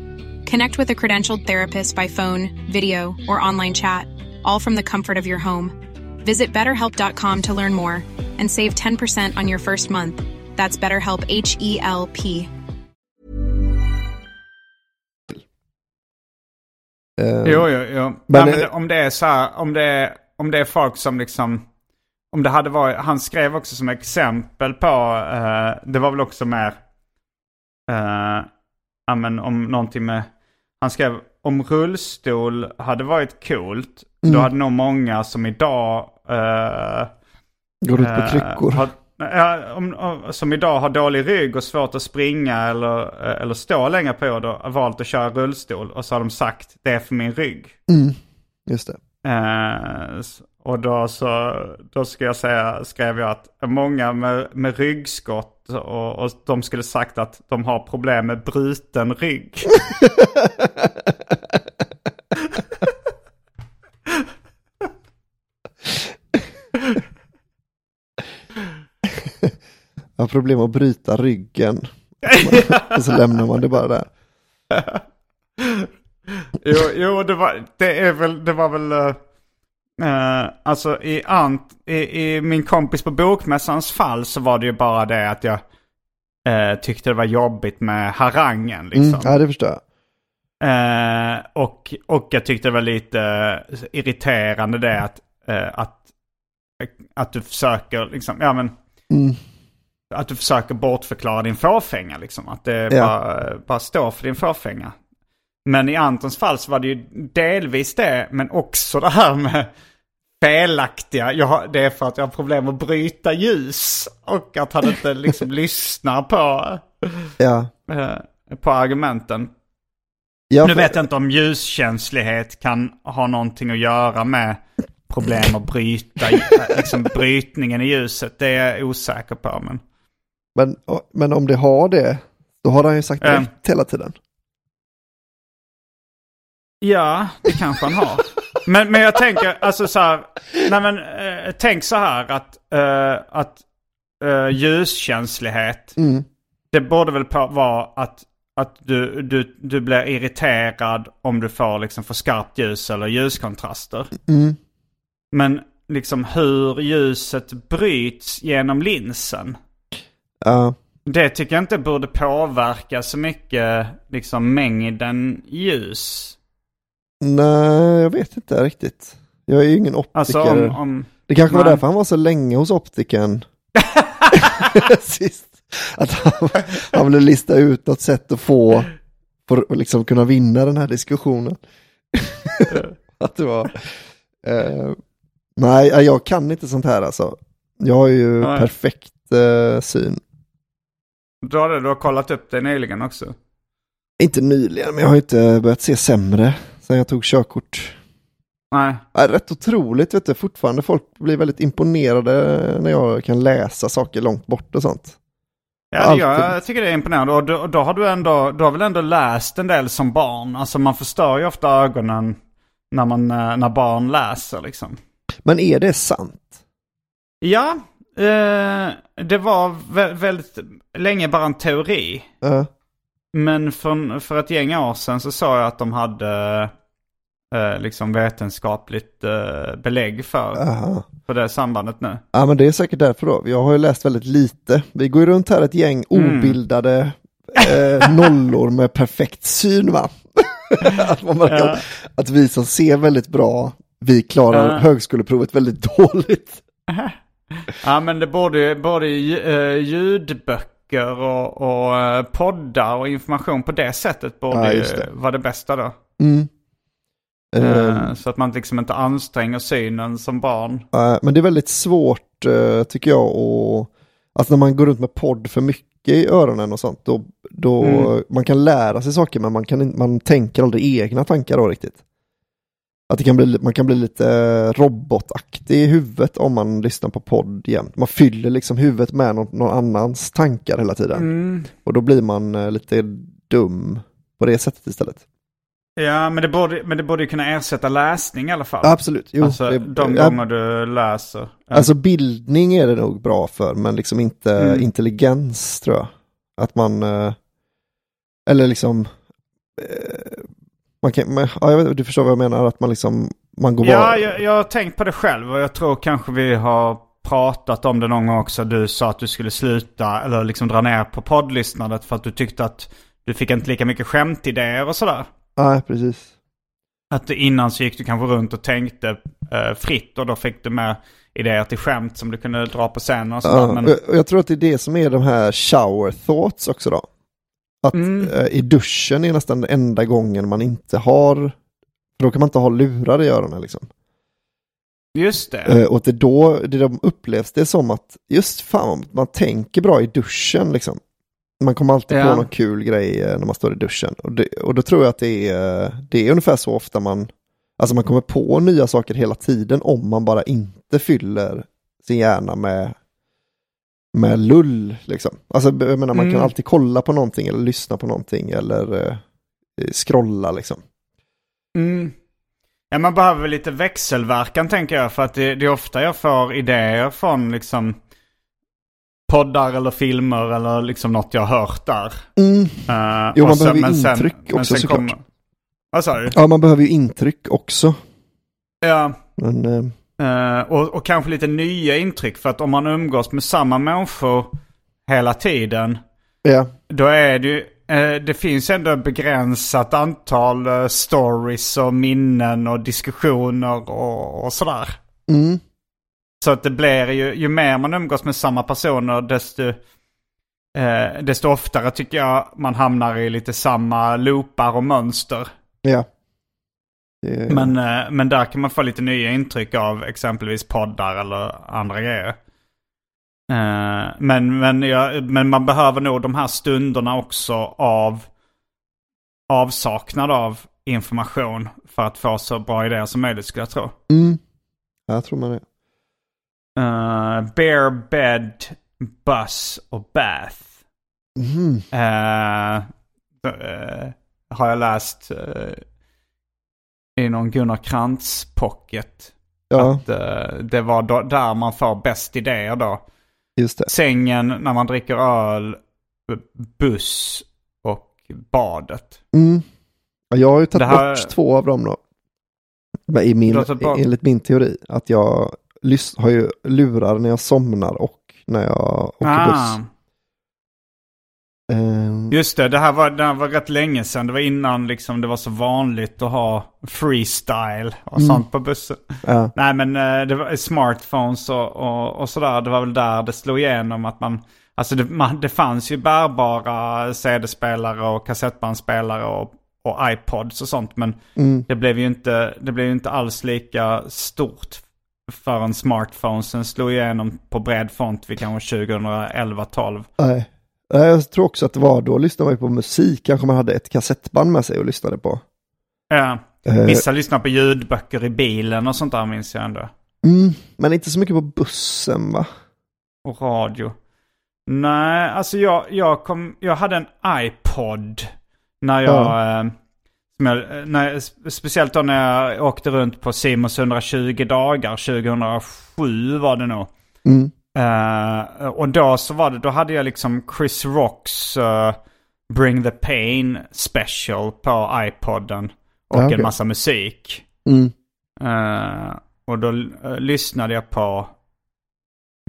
Connect with a credentialed therapist by phone, video, or online chat, all from the comfort of your home. Visit betterhelp.com to learn more and save 10% on your first month. That's BetterHelp H E L P. Eh, Jo, jo, jo. Men, Men, men det- om det är så här, om det är, om det är folk som liksom, om det hade varit, han skrev också som exempel på, eh, det var väl också mer, eh, ja men om någonting med, han skrev om rullstol hade varit coolt, då Mm. hade nog många som idag eh, Går ut på Eh, kryckor. Har, ja, om, om, som idag har dålig rygg och svårt att springa eller, eh, eller stå längre har valt att köra rullstol. Och så har de sagt det är för min rygg. Mm, just det. Eh, och då, så, då ska jag säga, skrev jag att många med, med ryggskott och, och de skulle sagt att de har problem med bruten rygg. Jag har problem att bryta ryggen. Och så lämnar man det bara där. Jo, jo det, var, det, är väl, det var väl... Uh, alltså i, Ant, i, i min kompis på bokmässans fall så var det ju bara det att jag uh, tyckte det var jobbigt med harangen. Liksom. Mm, ja, det förstår jag. Uh, och, och jag tyckte det var lite irriterande det att, att, att du försöker liksom, ja men... Mm. Att du försöker bortförklara din fåfänga liksom. Att det Ja. bara, bara står för din fåfänga. Men i Antons fall så var det ju delvis det, men också det här med felaktiga. Jag det är för att jag har problem att bryta ljus. Och att han inte liksom lyssnar på, Ja. eh, på argumenten. Ja, Nu för- vet jag inte om ljuskänslighet kan ha någonting att göra med problem att bryta eh, liksom brytningen i ljuset. Det är jag osäker på. Men... Men, men om det har det, då har han ju sagt Eh. rätt hela tiden. Ja, det kanske han har. Men, men jag tänker, alltså så här, nej men eh, tänk så här att, eh, att eh, ljuskänslighet, Mm. det borde väl på, vara att, att du, du, du blir irriterad om du får liksom för skarpt ljus eller ljuskontraster. Mm. Men liksom hur ljuset bryts genom linsen, Ja. det tycker jag inte borde påverka så mycket liksom mängden ljus. Nej, jag vet inte riktigt. Jag är ju ingen optiker. Alltså om, om det kanske var därför han var så länge hos optiken. Sist. Att han, han ville lista ut något sätt att få, för att liksom kunna vinna den här diskussionen. att det var... Eh, nej, jag kan inte sånt här alltså. Jag har ju Nej. perfekt eh, syn. Har, det, du har kollat upp det nyligen också? Inte nyligen, men jag har inte börjat se sämre sen jag tog körkort. Nej. Ja, rätt otroligt, vet du. Fortfarande folk blir väldigt imponerade när jag kan läsa saker långt bort och sånt. Ja, gör, jag tycker det är imponerande. Och då, då har du ändå, du har väl ändå läst en del som barn? Alltså man förstör ju ofta ögonen när, man, eh, när barn läser liksom. Men är det sant? Ja, eh, det var vä- väldigt länge bara en teori. Ja. Men för, för ett gäng år sedan så såg jag att de hade eh, liksom vetenskapligt eh, belägg för, Aha. för det sambandet nu. Ja, men det är säkert därför då. Jag har ju läst väldigt lite. Vi går ju runt här ett gäng Mm. obildade eh, nollor med perfekt syn, va? att, man verkar, Ja. att vi som ser väldigt bra, vi klarar Ja. högskoleprovet väldigt dåligt. Ja men det borde både lju- eh, ljudböcker och, och eh, poddar och information på det sättet borde Ja, ju det. vara det bästa då. Mm. Eh, Eh, Så att man liksom inte anstränger synen som barn. Men det är väldigt svårt eh, tycker jag att, alltså när man går runt med podd för mycket i öronen och sånt, då, då Mm. man kan lära sig saker men man, kan, man tänker aldrig egna tankar då riktigt. Att det kan bli, man kan bli lite robotaktig i huvudet om man lyssnar på podd jämt. Man fyller liksom huvudet med någon, någon annans tankar hela tiden. Mm. Och då blir man lite dum på det sättet istället. Ja men det, borde, men det borde ju kunna ersätta läsning i alla fall. Absolut, jo. alltså det- de ja, gånger du läser. Ja. Alltså bildning är det nog bra för, men liksom inte Mm. intelligens tror jag. Att man, eh, eller liksom, eh, man kan, men, ja, vet, du förstår vad jag menar, att man liksom, man går Ja, bara, jag, jag har tänkt på det själv och jag tror kanske vi har pratat om det någon gång också. Du sa att du skulle sluta eller liksom dra ner på poddlyssnandet för att du tyckte att du fick inte lika mycket skämtidéer och sådär. Nej precis. Att innan så gick du kanske runt och tänkte eh, fritt och då fick du med idéer till skämt som du kunde dra på scen och sådär. Ja, men, och jag, tror att det är det som är de här shower thoughts också då. Att Mm. eh, i duschen är nästan den enda gången man inte har, då kan man inte ha lurar i öronen liksom. just det. Eh, och att det då, det de upplevs det som att, just fan, man tänker bra i duschen liksom. Man kommer alltid Ja. på någon kul grej eh, när man står i duschen. Och, det, och då tror jag att det är, det är ungefär så ofta man, Alltså man kommer på nya saker hela tiden om man bara inte fyller sin hjärna med med lull liksom. Alltså jag menar man Mm. kan alltid kolla på någonting eller lyssna på någonting eller eh, scrolla liksom. Mm. Ja, man behöver lite växelverkan tänker jag. För att det, det är ofta jag får idéer från liksom poddar eller filmer eller liksom något jag hört där. Mm. Eh, Jo, man så- behöver ju sen- intryck men också, sen såklart. kommer- Vad sa du? Ja, man behöver ju intryck också. Ja, Men eh, och, och kanske lite nya intryck. För att om man umgås med samma människor hela tiden. ja, Då är det ju, det finns ändå ett begränsat antal stories och minnen och diskussioner och, och sådär. mm, Så att det blir ju, ju mer man umgås med samma personer desto, eh, desto oftare tycker jag man hamnar i lite samma loopar och mönster. ja. Det, Men, eh, men där kan man få lite nya intryck av exempelvis poddar eller andra grejer. Eh, men, men, jag, men man behöver nog de här stunderna också av avsaknad av information för att få så bra idéer som möjligt skulle jag tro. mm. Ja, jag tror man det. Uh, bear bed, bus och bath. Mm. Eh, eh, har jag läst eh, i någon Gunnar Krantz pocket. Ja, Att eh, det var då, där man får bäst idéer då. just det. Sängen när man dricker öl, buss och badet. Mm. Ja, jag har ju tagit här- bort två av dem då. I min, enligt min teori, att jag har ju lurar när jag somnar och när jag åker Ah, buss. Ehm, just det, det här, var, det här var rätt länge sedan. Det var innan liksom, det var så vanligt att ha freestyle och Mm. sånt på bussen. ja, Nej men eh, det var smartphones och, och, och sådär. Det var väl där det slog igenom att man... Alltså det, man, det fanns ju bärbara CD-spelare och kassettbandspelare och, och iPods och sånt. Men mm, det blev ju inte, det blev ju inte alls lika stort förrän smartphonesen slog igenom på bred front vid kanske 2011-12. nej. Nej, Jag tror också att det var då lyssnade man på musik, kanske man hade ett kassettband med sig och lyssnade på. Ja, Eh, vissa lyssnar på ljudböcker i bilen och sånt där minns jag ändå. mm, men inte så mycket på bussen va? Och radio. Nej, alltså jag, jag, kom, jag hade en iPod när jag... Eh, jag när, jag- speciellt då när jag åkte runt på Simons 120 dagar 2007 var det nog. Mm, Eh, och då så var det, då hade jag liksom Chris Rocks eh, Bring the Pain special på iPodden. Och Ja, okej. en massa musik. mm, Eh, och då eh, lyssnade jag på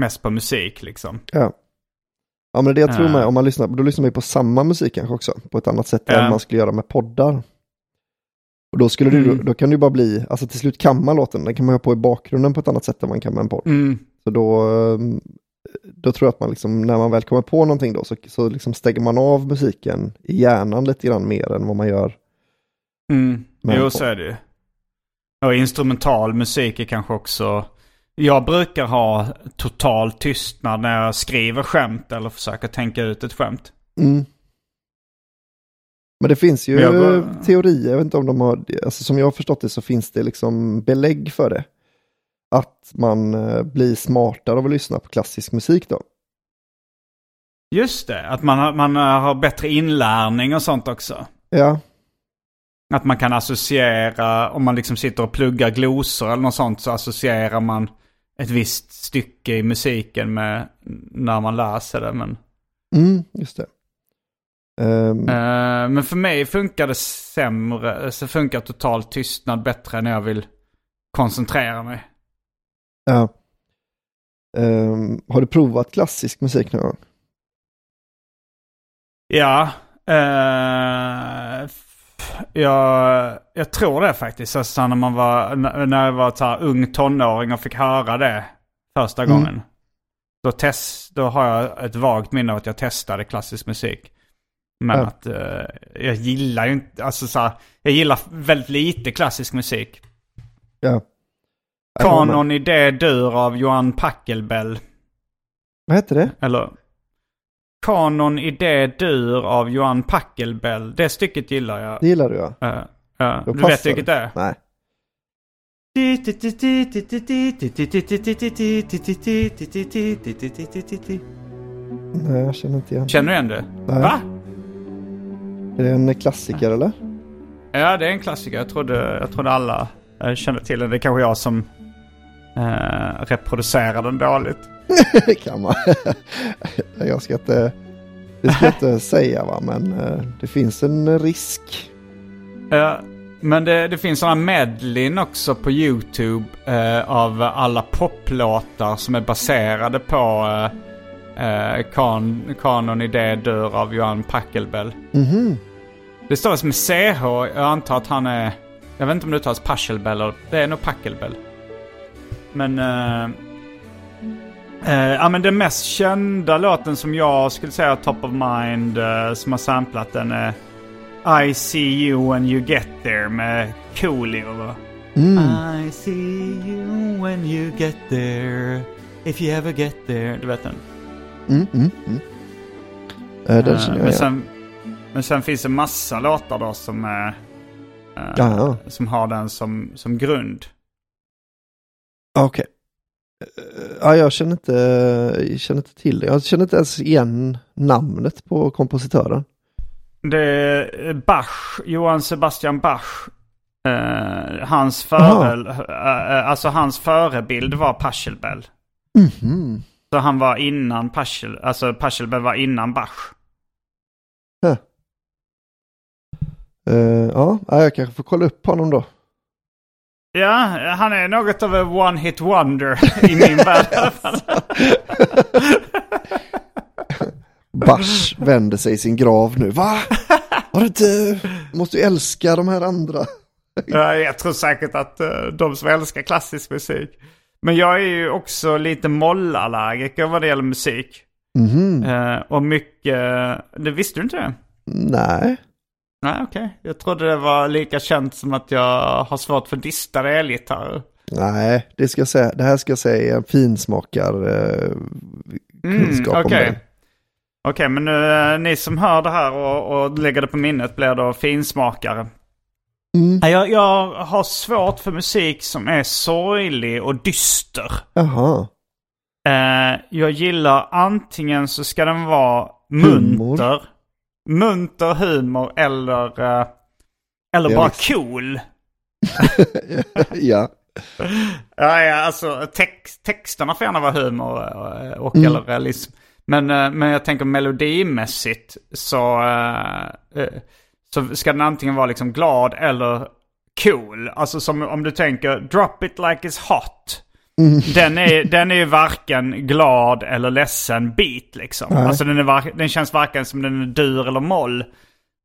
mest på musik liksom. ja. Ja men det jag tror Eh. med, om man lyssnar, då lyssnar man ju på samma musik kanske också, på ett annat sätt än man skulle göra med poddar. Och då skulle du, Mm. då kan det bara bli, alltså till slut kan man låten, den kan man ha på i bakgrunden på ett annat sätt än man kan med en podd. Mm. Så då, ehm, då tror jag att man liksom, när man väl kommer på någonting då, så, så liksom stänger man av musiken i hjärnan lite grann mer än vad man gör. Mm. Jo, så är det ju. Och instrumental musik är kanske också... Jag brukar ha total tystnad när jag skriver skämt eller försöker tänka ut ett skämt. Mm. Men det finns ju jag teorier, jag vet inte om de har, alltså som jag har förstått det så finns det liksom belägg för det. Att man eh, blir smartare av att lyssna på klassisk musik då. Just det, att man har, man har bättre inlärning och sånt också. Ja, Att man kan associera, om man liksom sitter och pluggar glosor eller något sånt så associerar man ett visst stycke i musiken med när man läser det. Men, mm, just det. Ehm, Eh, men för mig funkar det sämre, så funkar total tystnad bättre när jag vill koncentrera mig. ja. Ehm, har du provat klassisk musik någon gång? Ja, f- jag, jag tror det faktiskt. Alltså när man var, när jag var så här ung tonåring och fick höra det första Mm. gången. Då, test, då har jag ett vagt minne av att jag testade klassisk musik. Men Ja. att eh, jag gillar ju inte, alltså så här, jag gillar väldigt lite klassisk musik. Ja. Kanon i det dur av Johan Packelbell. Vad heter det? Eller Kanon i det dur av Johan Packelbell. Det stycket gillar jag. Det gillar du ja. Uh, uh, du vet vilket det är? Nej. Nej, jag känner inte igen. Känner du igen det? Nej. Va? Är det en klassiker eller? Ja, det är en klassiker. Jag trodde, jag trodde alla eh, kände till den. Det är kanske jag som eh, reproducerar den dåligt. Det kan man. jag ska inte, det ska jag inte säga va, men eh, det finns en risk. Ja, men det, det finns sådana medlin också på YouTube eh, av alla poplåtar som är baserade på eh, eh, kan, Kanon i det dör av Johan Pachelbel. Mhm. Det stavas med CH. Jag antar att han är... Jag vet inte om det uttalas Pachelbel eller... Det är nog Pachelbel. Men... eh, eh, ja men den mest kända låten som jag skulle säga top of mind eh, som har samplat den är I see you when you get there med Coolio. va? I see you when you get there If you ever get there. Du vet den? Mm, mm, mm. Eh, den Eh, känner jag men, sen, men sen finns det massa låtar då som, eh, Ja, som har den som, som grund. okej. Eh, Ja, jag känner inte, jag känner inte till det. Jag känner inte ens igen namnet på kompositören. Det är Bach, Johann Sebastian Bach. Eh, hans, före, eh, eh, alltså hans förebild var Pachelbel. Mhm. Så han var innan Pachel, alltså Pachelbel var innan Bach. Ja, ja, jag kanske får kolla upp honom då. Ja, han är något av en one hit wonder i min värld. Bach vänder sig i sin grav nu. Va? Var det du? Måste ju älska de här andra. Ja, jag tror säkert att eh, de som älskar klassisk musik. Men jag är ju också lite mollallergiker vad det gäller musik. Mhm. Eh, och mycket... Det visste du inte det? Nej. Nej, okej. Jag trodde det var lika känt som att jag har svårt för distade elgitarrer. Nej, det ska säga. Det här ska jag säga är en finsmakar eh, kunskap om Okej, det. Okej, men nu, eh, ni som hör det här och, och lägger det på minnet blir då finsmakare. Mm. Jag, jag har svårt för musik som är sorglig och dyster. Jaha. Eh, jag gillar antingen så ska den vara Humor. munter. Munter humor eller, eh, eller Ja, bara visst. cool. ja. Ja, ja, alltså text, texterna får gärna vara humor eh, och Mm. eller realism. Men, eh, men jag tänker melodimässigt så, eh, eh, så ska den antingen vara liksom glad eller cool. Alltså som om du tänker drop it like it's hot. Den, är, den är ju varken glad eller ledsen beat liksom. Nej. Alltså den, är den känns varken som den är dur eller moll.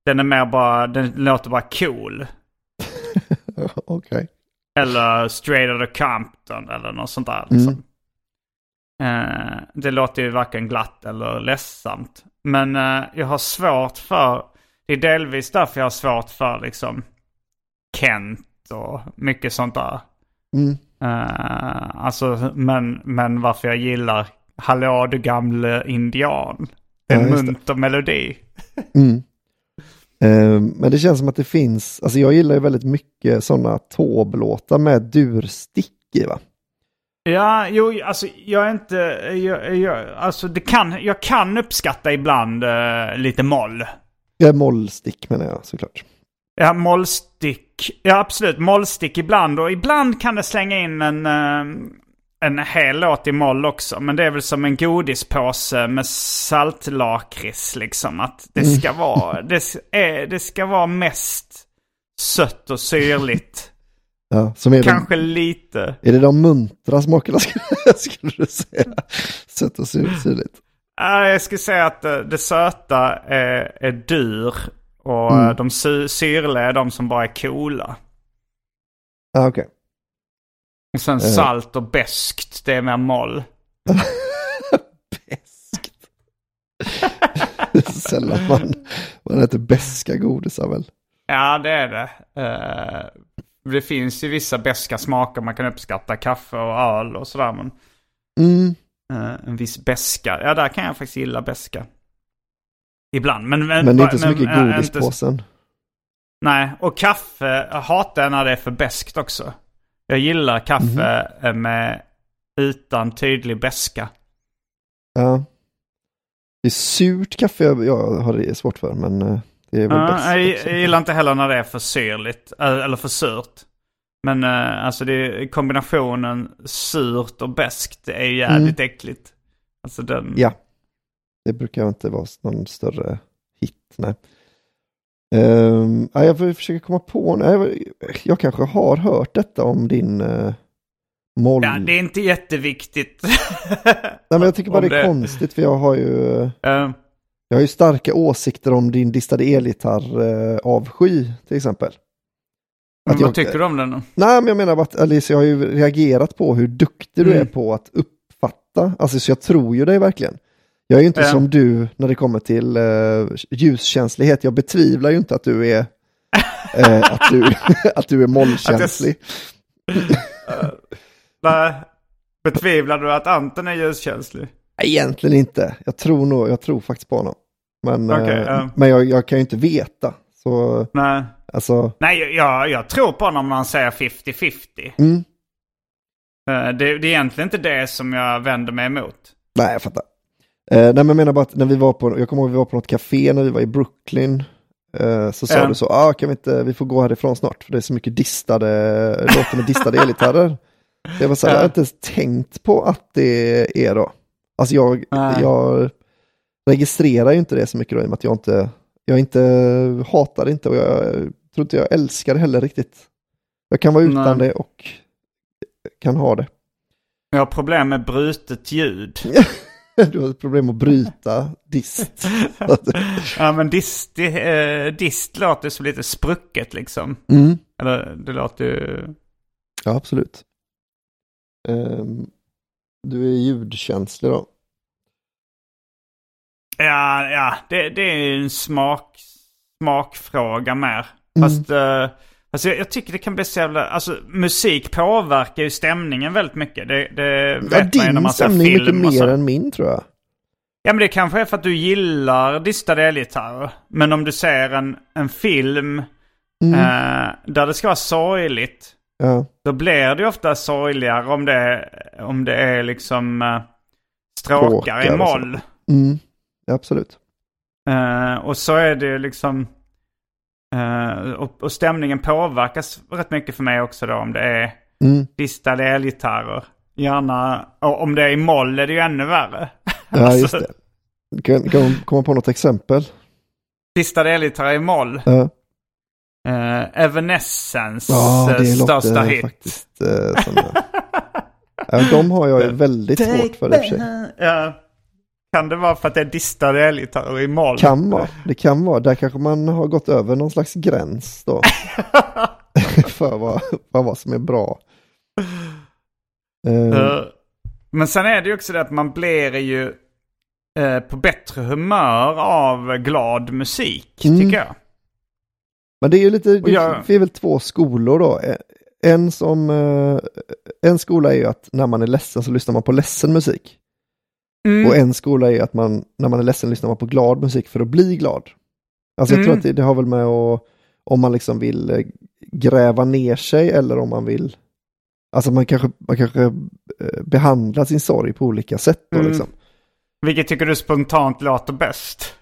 Den är mer bara, den låter bara cool. Okej. Eller Straight Outta Compton eller något sånt där. Liksom. Eh, det låter ju varken glatt eller ledsamt. Men eh, jag har svårt för, det är delvis därför jag har svårt för liksom Kent och mycket sånt där. Mm. Eh, alltså, men, men varför jag gillar Hallå du gamle indian. En Ja, munter melodi. Mm. Eh, men det känns som att det finns, alltså jag gillar ju väldigt mycket sådana tåblåtar med durstick i va? Ja, jo, alltså jag är inte... Jag, jag, alltså det kan, jag kan uppskatta ibland eh, lite moll. Ja, mollstick menar jag såklart. Ja, mollstick. Ja, absolut. Mollstick ibland. Och ibland kan det slänga in en, eh, en hel låt i moll också. Men det är väl som en godispåse med saltlakrits liksom. Att det ska vara, det, är, det ska vara mest sött och syrligt. Ja, som är, Kanske lite. de, är det de muntra smakerna skulle, skulle du säga? Sött och syrligt. Ja, jag skulle säga att det söta är, är dyr. Och Mm. de sy- syrliga är de som bara är coola. Okej. Och sen salt och beskt, det är mer moll. Beskt. Sällan man, man äter beska godisar väl? Ja, det är det. Eh, det finns ju vissa beska smaker man kan uppskatta. Kaffe och öl och sådär. Men Mm. Eh, en viss beska. Ja, där kan jag faktiskt gilla beska. Ibland. Men, men, Men det är inte så mycket eh, inte- godispåsen. Nej, och kaffe hatar jag när det är för beskt också. Jag gillar kaffe eh, med utan tydlig beska. Ja. Det är surt kaffe jag, jag har det svårt för, men eh, det är väl Ja, bäst. jag, jag gillar inte heller när det är för syrligt, eh, eller för surt. Men eh, alltså det är kombinationen surt och beskt, är jävligt äckligt. Alltså den... Mm. Ja. Det brukar inte vara någon större hit, nej. Ja, jag får försöka komma på, nej, jag, kanske har hört detta om din uh, moll. Ja, det är inte jätteviktigt. nej, men jag tycker bara det är det- konstigt för jag har ju, Eh, jag har ju starka åsikter om din distade elgitarr uh, avsky till exempel. Men jag- vad tycker du om den? Nej, men jag menar att Alice, jag har ju reagerat på hur duktig du Mm. är på att uppfatta. Alltså, så jag tror ju dig verkligen. Jag är ju inte Ja. som du när det kommer till uh, ljuskänslighet. Jag betvivlar ju inte att du är eh, att, du, att du är mollkänslig. Nej, betvivlar du att Anton är ljuskänslig? Egentligen inte. Jag tror nog, jag tror faktiskt på honom. Men, Okej, eh, ja. men jag, jag kan ju inte veta. Så Nej. alltså, Nej, jag, jag tror på honom när han säger 50-50. mm, Eh, Det, det är egentligen inte det som jag vänder mig emot. nej jag fattar. Eh, nej men jag menar bara att när vi var på, jag kommer ihåg vi var på något café när vi var i Brooklyn. Eh, så sa Ja. du så, ah, kan vi inte, vi får gå härifrån snart för det är så mycket distade, låter med distade elgitarrer. Jag var så här, Ja. jag har inte ens tänkt på att det är då. Alltså jag, Nej. jag registrerar ju inte det så mycket då i och med att jag inte, jag inte hatar det inte och jag tror inte jag älskar det heller riktigt. Jag kan vara utan Nej. det och kan ha det. Jag har problem med brutet ljud. Du har ett problem att bryta dist. ja, men dist, eh, dist låter som lite sprucket liksom. Mm. Eller det låter ju... Ja, absolut. Ehm, du är ljudkänslig då? Ja, ja det, det är en smak, smakfråga mer. Mm. Fast eh, alltså jag, jag tycker det kan bli så jävla... Alltså musik påverkar ju stämningen väldigt mycket. Det, det Ja, vet man ju när din man ser stämning mycket film och så. mer än min tror jag. Ja men det kanske är för att du gillar distade elgitarrer. Men om du ser en, en film Mm. eh, där det ska vara sorgligt. Ja. Då blir det ju ofta sorgligare om det, om det är liksom uh, stråkar Stråkar i moll. Mm. Absolut. Eh, och så är det liksom... eh, och, och stämningen påverkas rätt mycket för mig också då om det är Mm. distade elgitarrer. Gärna, och om det är i moll är det ju ännu värre. Ja, Alltså- just det. Kan, kan man komma på något exempel? Distade elgitarrer i moll. Ja, Uh, Evanescence ja det största låter hit. faktiskt eh, som. Ja, de har jag ju väldigt svårt för i och för sig. Ja. Kan det vara för att det är distade elgitarrer i moll? Kan vara, det kan vara. Där kanske man har gått över någon slags gräns då. för vad, för vad som är bra. Eh, Men sen är det ju också det att man blir ju eh, på bättre humör av glad musik, Mm. tycker jag. Men det är ju lite, det, jag- är väl två skolor då. En som, en skola är ju att när man är ledsen så lyssnar man på ledsen musik. Mm. Och en skola är att man, när man är ledsen lyssnar man på glad musik för att bli glad. Alltså jag tror Mm. att det, det har väl med att, om man liksom vill eh, gräva ner sig eller om man vill, alltså man kanske, man kanske eh, behandlar sin sorg på olika sätt då Mm. liksom. Vilket tycker du spontant låter bäst?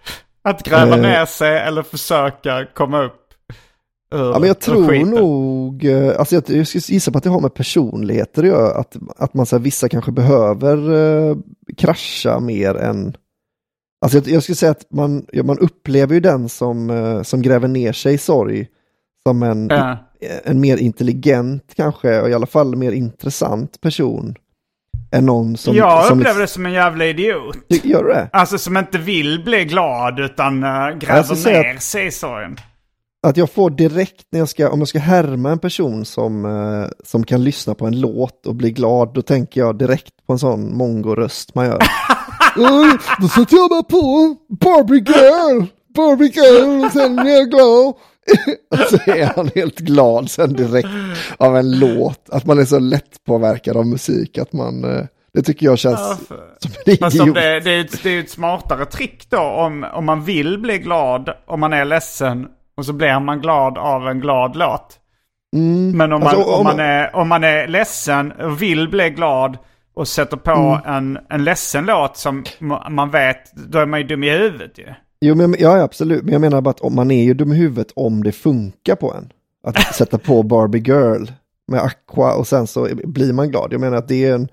Att gräva Eh. ner sig eller försöka komma upp Ja, men jag tror nog, eh, alltså jag, jag skulle gissa på att det har med personligheter att göra, att, att man så här, vissa kanske behöver eh, krascha mer än, alltså jag, jag skulle säga att man, ja, man upplever ju den som, eh, som gräver ner sig i sorg som en, Ja. en mer intelligent kanske, och i alla fall mer intressant person än någon som... jag som upplever det som en jävla idiot. Gör du det? Alltså som inte vill bli glad utan uh, gräver ner sig i sorgen. Att jag får direkt när jag ska, om jag ska härma en person som, eh, som kan lyssna på en låt och bli glad, då tänker jag direkt på en sån mongo-röst man gör. Oj, då sätter jag mig på Barbie Girl, Barbie Girl, och sen är jag glad. och så är han helt glad sen direkt av en låt. Att man är så lätt påverkad av musik att man, eh, det tycker jag känns Ja, för- som en idiot. det, det, är ett, det är ett smartare trick då om, om man vill bli glad om man är ledsen och så blir man glad av en glad låt. Mm. Men om man, Alltså, om, man är, om man är ledsen och vill bli glad och sätter på Mm. en, en ledsen låt som ma- man vet, då är man ju dum i huvudet ju. Jo, men, ja, absolut. Men jag menar bara att om man är ju dum i huvudet om det funkar på en. Att sätta på Barbie Girl med Aqua och sen så blir man glad. Jag menar att det är en,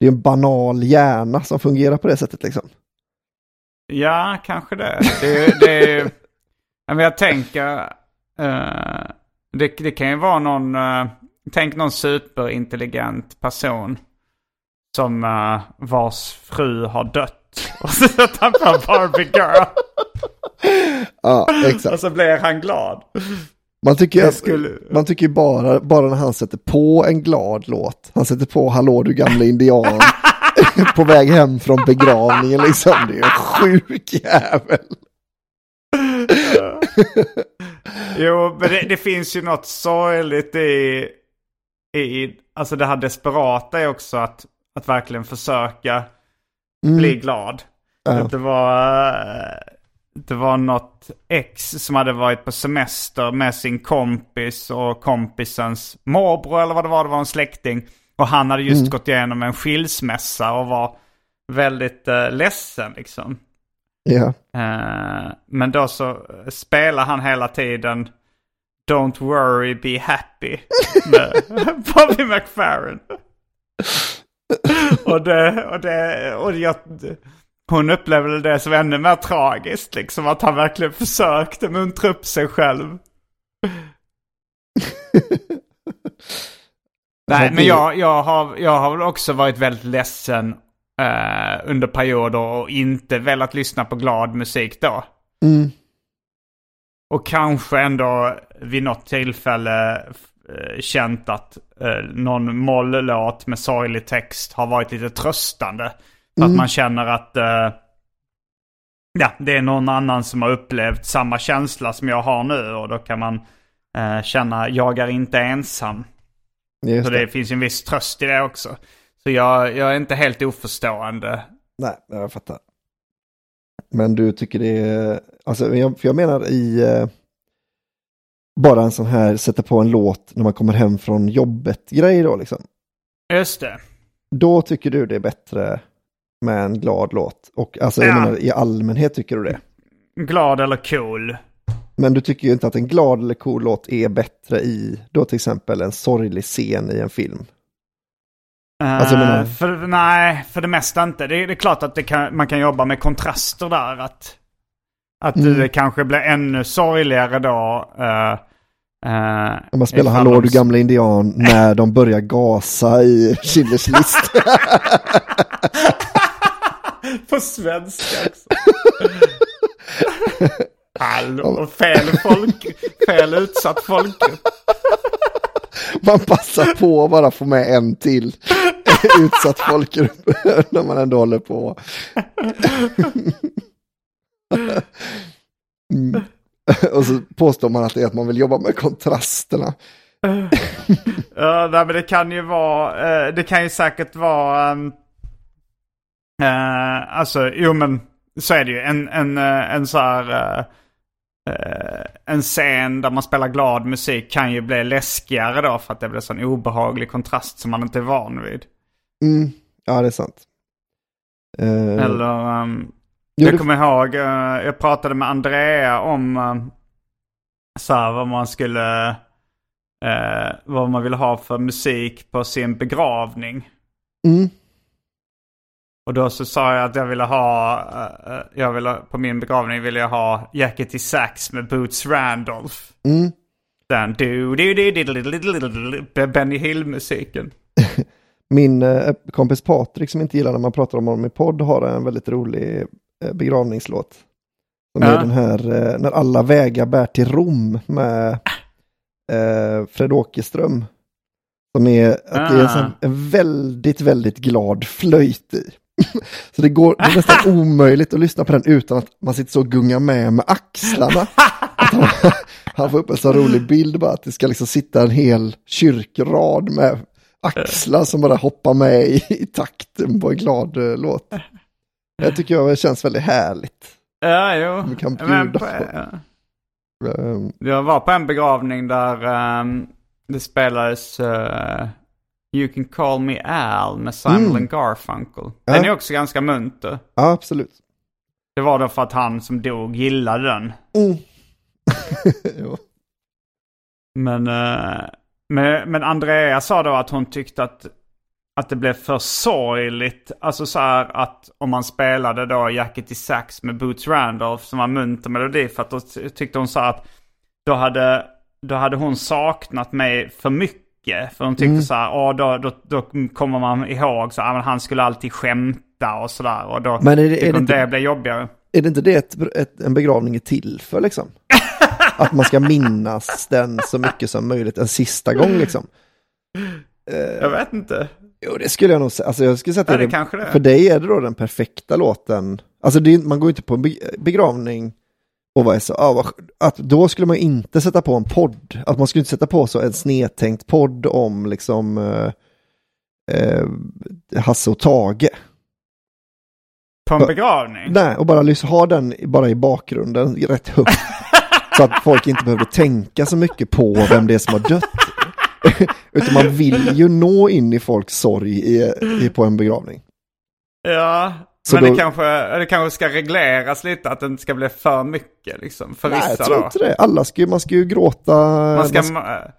det är en banal hjärna som fungerar på det sättet liksom. Ja, kanske det. Det, det men jag tänker, eh, det, det kan ju vara någon, eh, tänk någon superintelligent person som uh, vars fru har dött. Och så på Barbie Girl. Ja, Och exakt. så blir han glad. Man tycker, skulle- man tycker ju bara, bara när han sätter på en glad låt. Han sätter på Hallå du gamla indian på väg hem från begravningen liksom. Det är en sjuk jävel. Jo, men det, det finns ju något sorgligt i, i, alltså det här desperata är också att, att verkligen försöka bli glad. Mm. Ja. Det var, eh, det var något ex som hade varit på semester med sin kompis och kompisens morbror eller vad det var, det var en släkting. Och han hade just gått igenom en skilsmässa och var väldigt uh, ledsen liksom. Ja. Eh, men då så spelar han hela tiden Don't worry, be happy med Bobby McFerrin. och det, och det, och jag, hon upplevde det som ännu mer tragiskt liksom. Att han verkligen försökte muntra upp sig själv. Nej, men jag, jag, har, jag har väl också varit väldigt ledsen eh, under perioder och inte velat lyssna på glad musik då. Mm. Och kanske ändå vid något tillfälle eh, känt att eh, någon moll-låt med sorglig text har varit lite tröstande. För att man känner att eh, ja, det är någon annan som har upplevt samma känsla som jag har nu. Och då kan man känna, jag är inte ensam. Just Så det. det finns en viss tröst i det också. Så jag, jag är inte helt oförstående. Nej, jag fattar. Men du tycker det är, alltså, jag, för jag menar i eh, bara en sån här sätta på en låt när man kommer hem från jobbet grej då liksom. Just det. Då tycker du det är bättre med en glad låt. Och alltså jag Ja. menar i allmänhet tycker du det. Glad eller cool. Men du tycker ju inte att en glad eller cool låt är bättre i då till exempel en sorglig scen i en film. Alltså, Eh, för, nej, för det mesta inte. Det, är- det är klart att kan, man kan jobba med kontraster där. Att, att Mm. det kanske blir ännu sorgligare då. eh, När man spelar Hallå du gamla indian när de börjar gasa i Schindler's list. På svenska också. Hallå, fel folk, fel utsatt folkgrupp. Man passar på att bara få med en till utsatt folkgrupp när man ändå håller på. Mm. Och så påstår man att det är att man vill jobba med kontrasterna. Ja, nej, men det kan ju vara, eh, det kan ju säkert vara, ehm, eh, alltså jo men så är det ju. En, en, eh, en så här, en scen där man spelar glad musik kan ju bli läskigare då för att det blir sån obehaglig kontrast som man inte är van vid. Mm. Ja, det är sant. Uh... Eller, um, jo, jag kommer ihåg, uh, jag pratade med Andrea om uh, så här, vad man skulle, uh, vad man vill ha för musik på sin begravning. Mm. Och då så sa jag att jag ville ha, jag ville, på min begravning ville jag ha Jacket i sax med Boots Randolph. Mm. Den du du du du du du du Benny Hill-musiken. Min eh, kompis Patrik som inte gillar när man pratar om honom i podd har en väldigt rolig eh, begravningslåt. Som är Ja. den här eh, När alla vägar bär till Rom med Fred Åkerström. Som är att det är en, Ah. väldigt, väldigt glad flöjt i. Så det, går, det är nästan omöjligt att lyssna på den utan att man sitter så och gungar med med axlarna. Han, han får upp en så rolig bild bara att det ska liksom sitta en hel kyrkrad med axlar som bara hoppar med i, i takten på en glad eh, låt. Jag tycker jag det känns väldigt härligt. Ja, jo. Vi kan Men bjuda på- på. ja. Um, Jag var på en begravning där, ehm, det spelades eh, You can call me Al med Simon Mm. Garfunkel. Ja. Den är också ganska munter. Ja, absolut. Det var då för att han som dog gillade den. Mm. Men, eh, men, men Andrea sa då att hon tyckte att, att det blev för sorgligt. Alltså så här att om man spelade då Jacket i Sax med Boots Randolph som var munter melodi. För att då ty- tyckte hon så här att då hade, då hade hon saknat mig för mycket. För hon tyckte så här, åh, då, då, då kommer man ihåg så här, men han skulle alltid skämta och sådär. Och då Men är det- är tyckte det hon inte- det blev jobbigare. Är det inte det ett, ett, en begravning är till för liksom? Att man ska minnas den så mycket som möjligt en sista gång liksom. Jag vet inte. Jo, det skulle jag nog säga. Alltså jag skulle säga att Ja, det, det det. För dig är det då den perfekta låten. Alltså det, man går ju inte på en be- begravning och vad är så, ah, att då skulle man inte sätta på en podd. Att man skulle inte sätta på så en snedtänkt podd om liksom eh, eh, Hasse och Tage. På en begravning? Nej, och bara ha den bara i bakgrunden rätt högt. så att folk inte behöver tänka så mycket på vem det är som har dött. Utan man vill ju nå in i folks sorg i, i, på en begravning. Ja, Så men då- det, kanske, det kanske ska regleras lite att det inte ska bli för mycket liksom. För Nej, jag vissa tror då. inte det. Alla ska, man ska ju gråta. Man ska, man, ska, ma-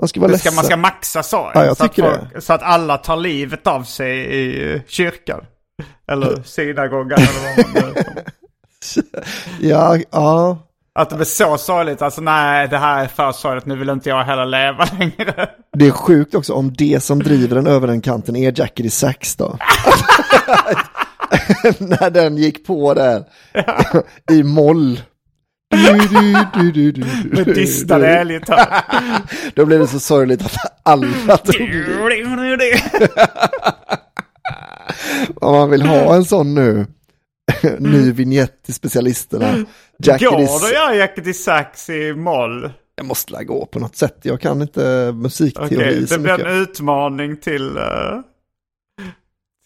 man ska vara det ledsen. man ska maxa sorg. Ja, jag så, att tycker folk, så att alla tar livet av sig i kyrkan. Eller synagogan eller vad man nu- Ja, ja. Att det blir så sorgligt. Alltså nej, det här är för sorgligt. Nu vill inte jag heller leva längre. Det är sjukt också om det som driver den över den kanten är Jackety Sax då. När den gick på där i moll. Med distade du. elgitarr. Då blev det så sorgligt att alla tog. Om man vill ha en sån nu, ny vignett till specialisterna. Jackety Går det att göra Jacket i sax i moll? Jag måste la gå på något sätt. Jag kan inte musikteori Okej, så det blir mycket. en utmaning till, eh,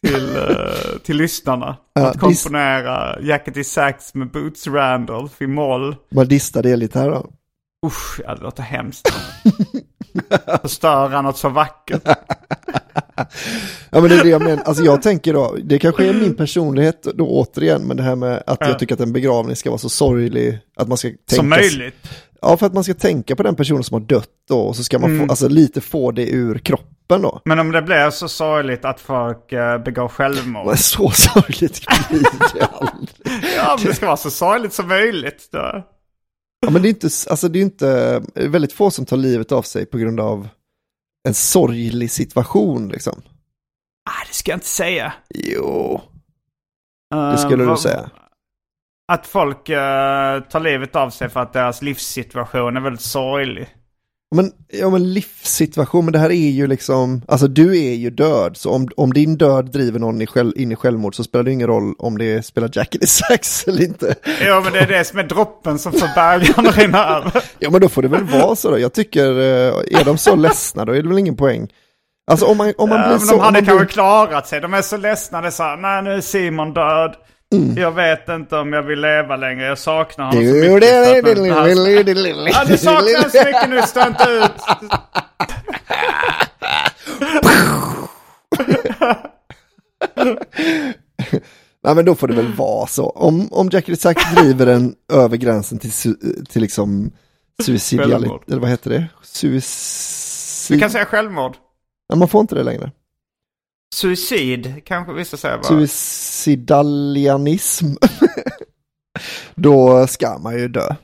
till, eh, till lyssnarna. Ja, att komponera Jacket i sax med Boots Randolph i moll. Man distade elgitarr då. Usch, ja, det låter hemskt. Förstöra något så vackert. Ja men det är det jag menar, alltså jag tänker då, det kanske är min personlighet då återigen, men det här med att Ja. jag tycker att en begravning ska vara så sorglig, att man ska tänka... Som möjligt. Ja, för att man ska tänka på den personen som har dött då, och så ska man Mm. få, alltså lite få det ur kroppen då. Men om det blir så sorgligt att folk uh, begår självmord. Men så sorgligt blir det aldrig. Ja, men det ska vara så sorgligt som möjligt. Då. Ja, men det är inte, alltså det är inte, är väldigt få som tar livet av sig på grund av en sorglig situation liksom. Ah, det ska jag inte säga. Jo, Eh, det skulle du vad- säga. Att folk eh, tar livet av sig för att deras livssituation är väldigt sorglig. Men, ja men livssituation, men det här är ju liksom, alltså du är ju död, så om, om din död driver någon i själv, in i självmord så spelar det ingen roll om det spelar Jack i sax eller inte. Ja, men det är det som är droppen som får bägaren att rinna över. Ja men då får det väl vara så då, jag tycker, eh, är de så ledsna då är det väl ingen poäng. Alltså om man, om man Ja, blir men så... de hade kanske blir, klarat sig. De är så ledsna. Det är så här, nej nu är Simon död. Mm. Jag vet inte om jag vill leva längre. Jag saknar honom så mycket. Ja, du saknar honom så mycket nu, stå inte ut. Nej men då får det väl vara så. Om, om Jack sax driver den över gränsen till, su- till liksom suicidalitet, Självmord. eller vad heter det? Du Suicid... kan säga självmord. Nej, man får inte det längre. Suicid kanske vissa säger bara. Suicidalianism. Då ska man ju dö.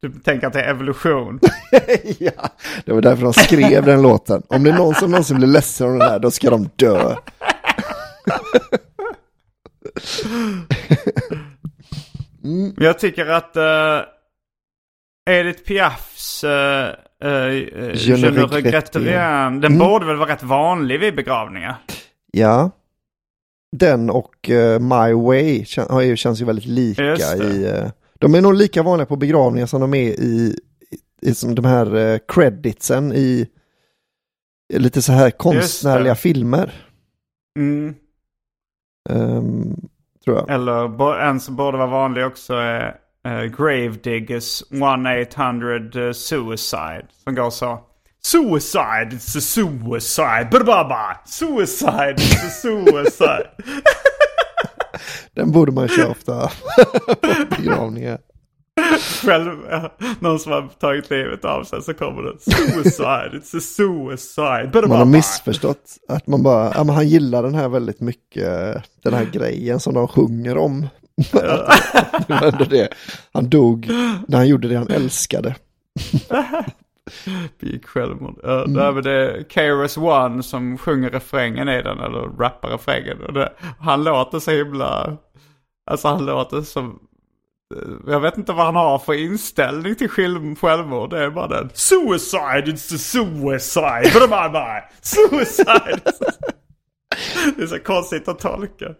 Du tänker att det är evolution. ja, det var därför de skrev den låten. Om det är någon som någonsin blir ledsen av den här, då ska de dö. Men Jag tycker att uh, Edith Piafs uh, uh, Je ne regrette rien, den Mm. borde väl vara rätt vanlig vid begravningar. Ja. Den och eh, My Way kän- känns ju väldigt lika i... eh, de är nog lika vanliga på begravningar som de är i, i, i som de här uh, creditsen i, lite så här konstnärliga filmer. Mm. ehm, tror jag. Eller en som borde vara vanlig också är uh, Gravediggers 1-800 Suicide. Som går så. Suicide, it's a suicide. Ba-ba-ba. Suicide, it's a suicide. Den borde man köra ofta på begravningar. Själv, någon som har tagit livet av sig så kommer det. Suicide, it's a suicide. Ba-ba-ba. Man har missförstått att man bara, ja men han gillar den här väldigt mycket, den här grejen som de sjunger om. det var ändå det. Han dog när han gjorde det han älskade. Begick självmord. Ja, mm. det är KRS One som sjunger refrängen i den, eller rappar refrängen. Och det, han låter så himla, alltså han låter som, jag vet inte vad han har för inställning till självmord. Det är bara den. Suicide, it's a suicide. Suicide. Det är så konstigt att tolka.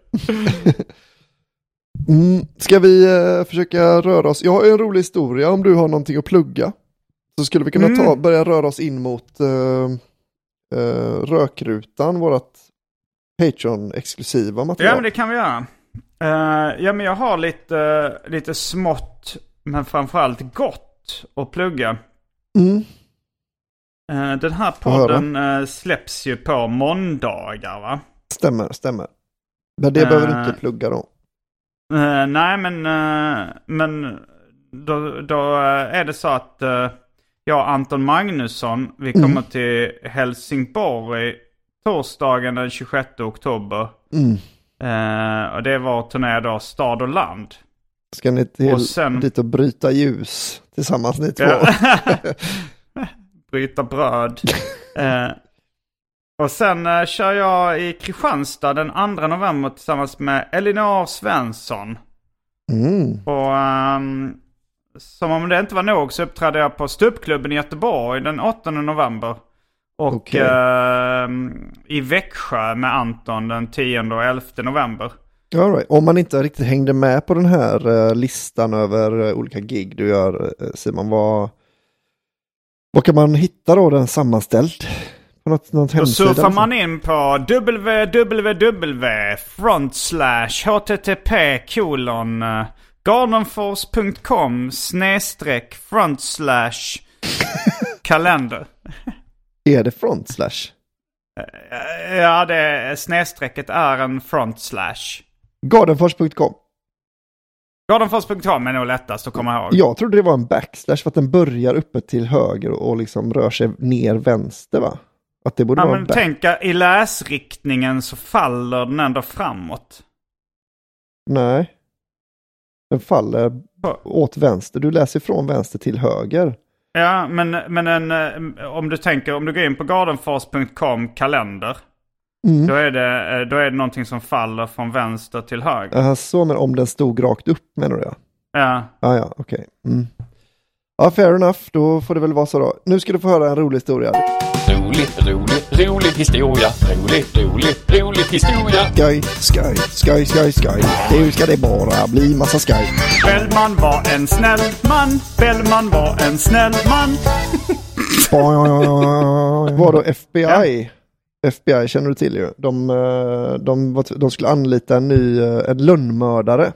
Mm. Ska vi uh, försöka röra oss? Jag har en rolig historia om du har någonting att plugga. Så skulle vi kunna mm. ta, börja röra oss in mot uh, uh, Rökrutan, vårt Patreon-exklusiva material. Ja, men det kan vi göra. Uh, ja, men jag har lite, lite smått, men framförallt gott att plugga. Mm. den här podden släpps ju på måndagar, va? Stämmer, stämmer. Men det behöver du inte plugga då. Nej, men, men då, då är det så att jag och Anton Magnusson, vi kommer mm. till Helsingborg torsdagen den 26 oktober. Mm. Eh, och det var turné då Stad och land. Ska ni till, och sen, dit och bryta ljus tillsammans ni två? bryta bröd. och sen eh, kör jag i Kristianstad den 2 november tillsammans med Elinor Svensson. Mm. Och um, som om det inte var nog så uppträdde jag på Stupklubben i Göteborg den 8 november. Och okay. eh, i Växjö med Anton den 10 och 11 november. All right. Om man inte riktigt hängde med på den här uh, listan över uh, olika gig du gör uh, Simon, vad, vad kan man hitta då den sammanställd? På något, något då surfar man in på www front slash http kolon Gardenfors.com snedstreck front slash kalender. Är det front slash? Eh, ja, det snedstrecket är en front slash. Gardenfors.com. Gardenfors.com är nog lättast att komma ihåg. Jag trodde det var en backslash för att den börjar uppe till höger och liksom rör sig ner vänster va? Att det borde ja, vara men tänka i läsriktningen så faller den ändå framåt. Nej. Den faller åt vänster. Du läser från vänster till höger. Ja, men, men en, eh, om du tänker, om du går in på gardenfors.com kalender. Mm. Då, är det, eh, då är det någonting som faller från vänster till höger. Jaha, så men om den stod rakt upp menar du? Ja. Ah, ja, okej. Okay. Mm. Ja, fair enough. Då får det väl vara så då. Nu ska du få höra en rolig historia. Rolig, rolig, rolig historia. Rolig, rolig, rolig historia. Skoj, skoj, skoj, skoj, skoj. Nu ska det bara bli massa skoj. Bellman var en snäll man. Bellman var en snäll man. var då FBI? Ja. FBI känner du till ju. De, eh, de, de skulle anlita en ny eh, en lönnmördare.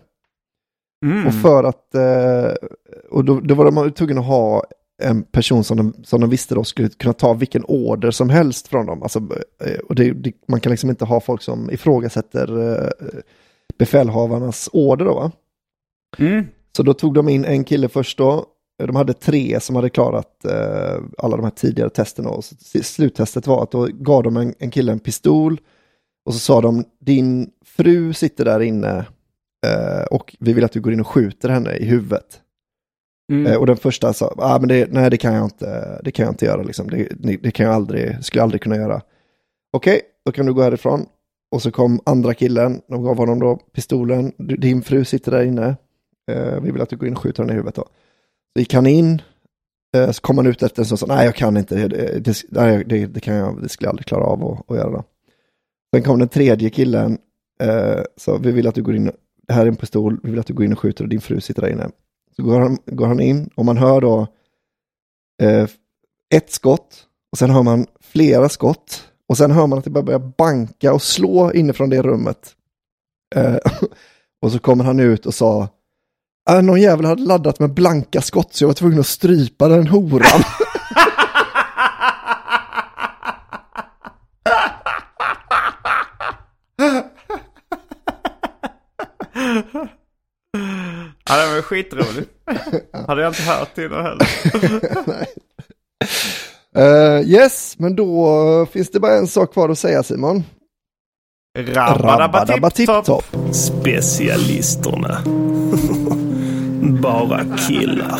Mm. Och för att, eh, och då, då var de tvungna att ha en person som de, som de visste då skulle kunna ta vilken order som helst från dem. Alltså, eh, och det, det, man kan liksom inte ha folk som ifrågasätter eh, befälhavarnas order då. Va? Mm. Så då tog de in en kille först då. De hade tre som hade klarat eh, alla de här tidigare testerna. Och sluttestet var att då gav de en, en kille en pistol och så sa de din fru sitter där inne och vi vill att du går in och skjuter henne i huvudet. Mm. Eh, och den första sa, ah, men det, nej det kan jag inte, det kan jag inte göra liksom. Det, det kan jag aldrig, skulle jag aldrig kunna göra. Okej, okay, då kan du gå härifrån. Och så kom andra killen, de gav honom då pistolen, din fru sitter där inne. Eh, vi vill att du går in och skjuter henne i huvudet då. Så gick han in, eh, så kom han ut efter en stund och sa, nej jag kan inte, det, det, det, kan jag, det skulle jag aldrig klara av att, att göra. Då. Sen kom den tredje killen, eh, så vi vill att du går in, det här är en pistol, vi vill att du går in och skjuter och din fru sitter där inne. Så går han, går han in och man hör då eh, ett skott och sen hör man flera skott och sen hör man att det börjar banka och slå inifrån det rummet. Eh, och så kommer han ut och sa Äh, någon jävel hade laddat med blanka skott så jag var tvungen att strypa den horan. skitrolig. Hade jag inte hört innan heller. Eh, yes, men då finns det bara en sak kvar att säga Simon. Rabba-dabba-tipp-topp. Specialisterna. Bara killar.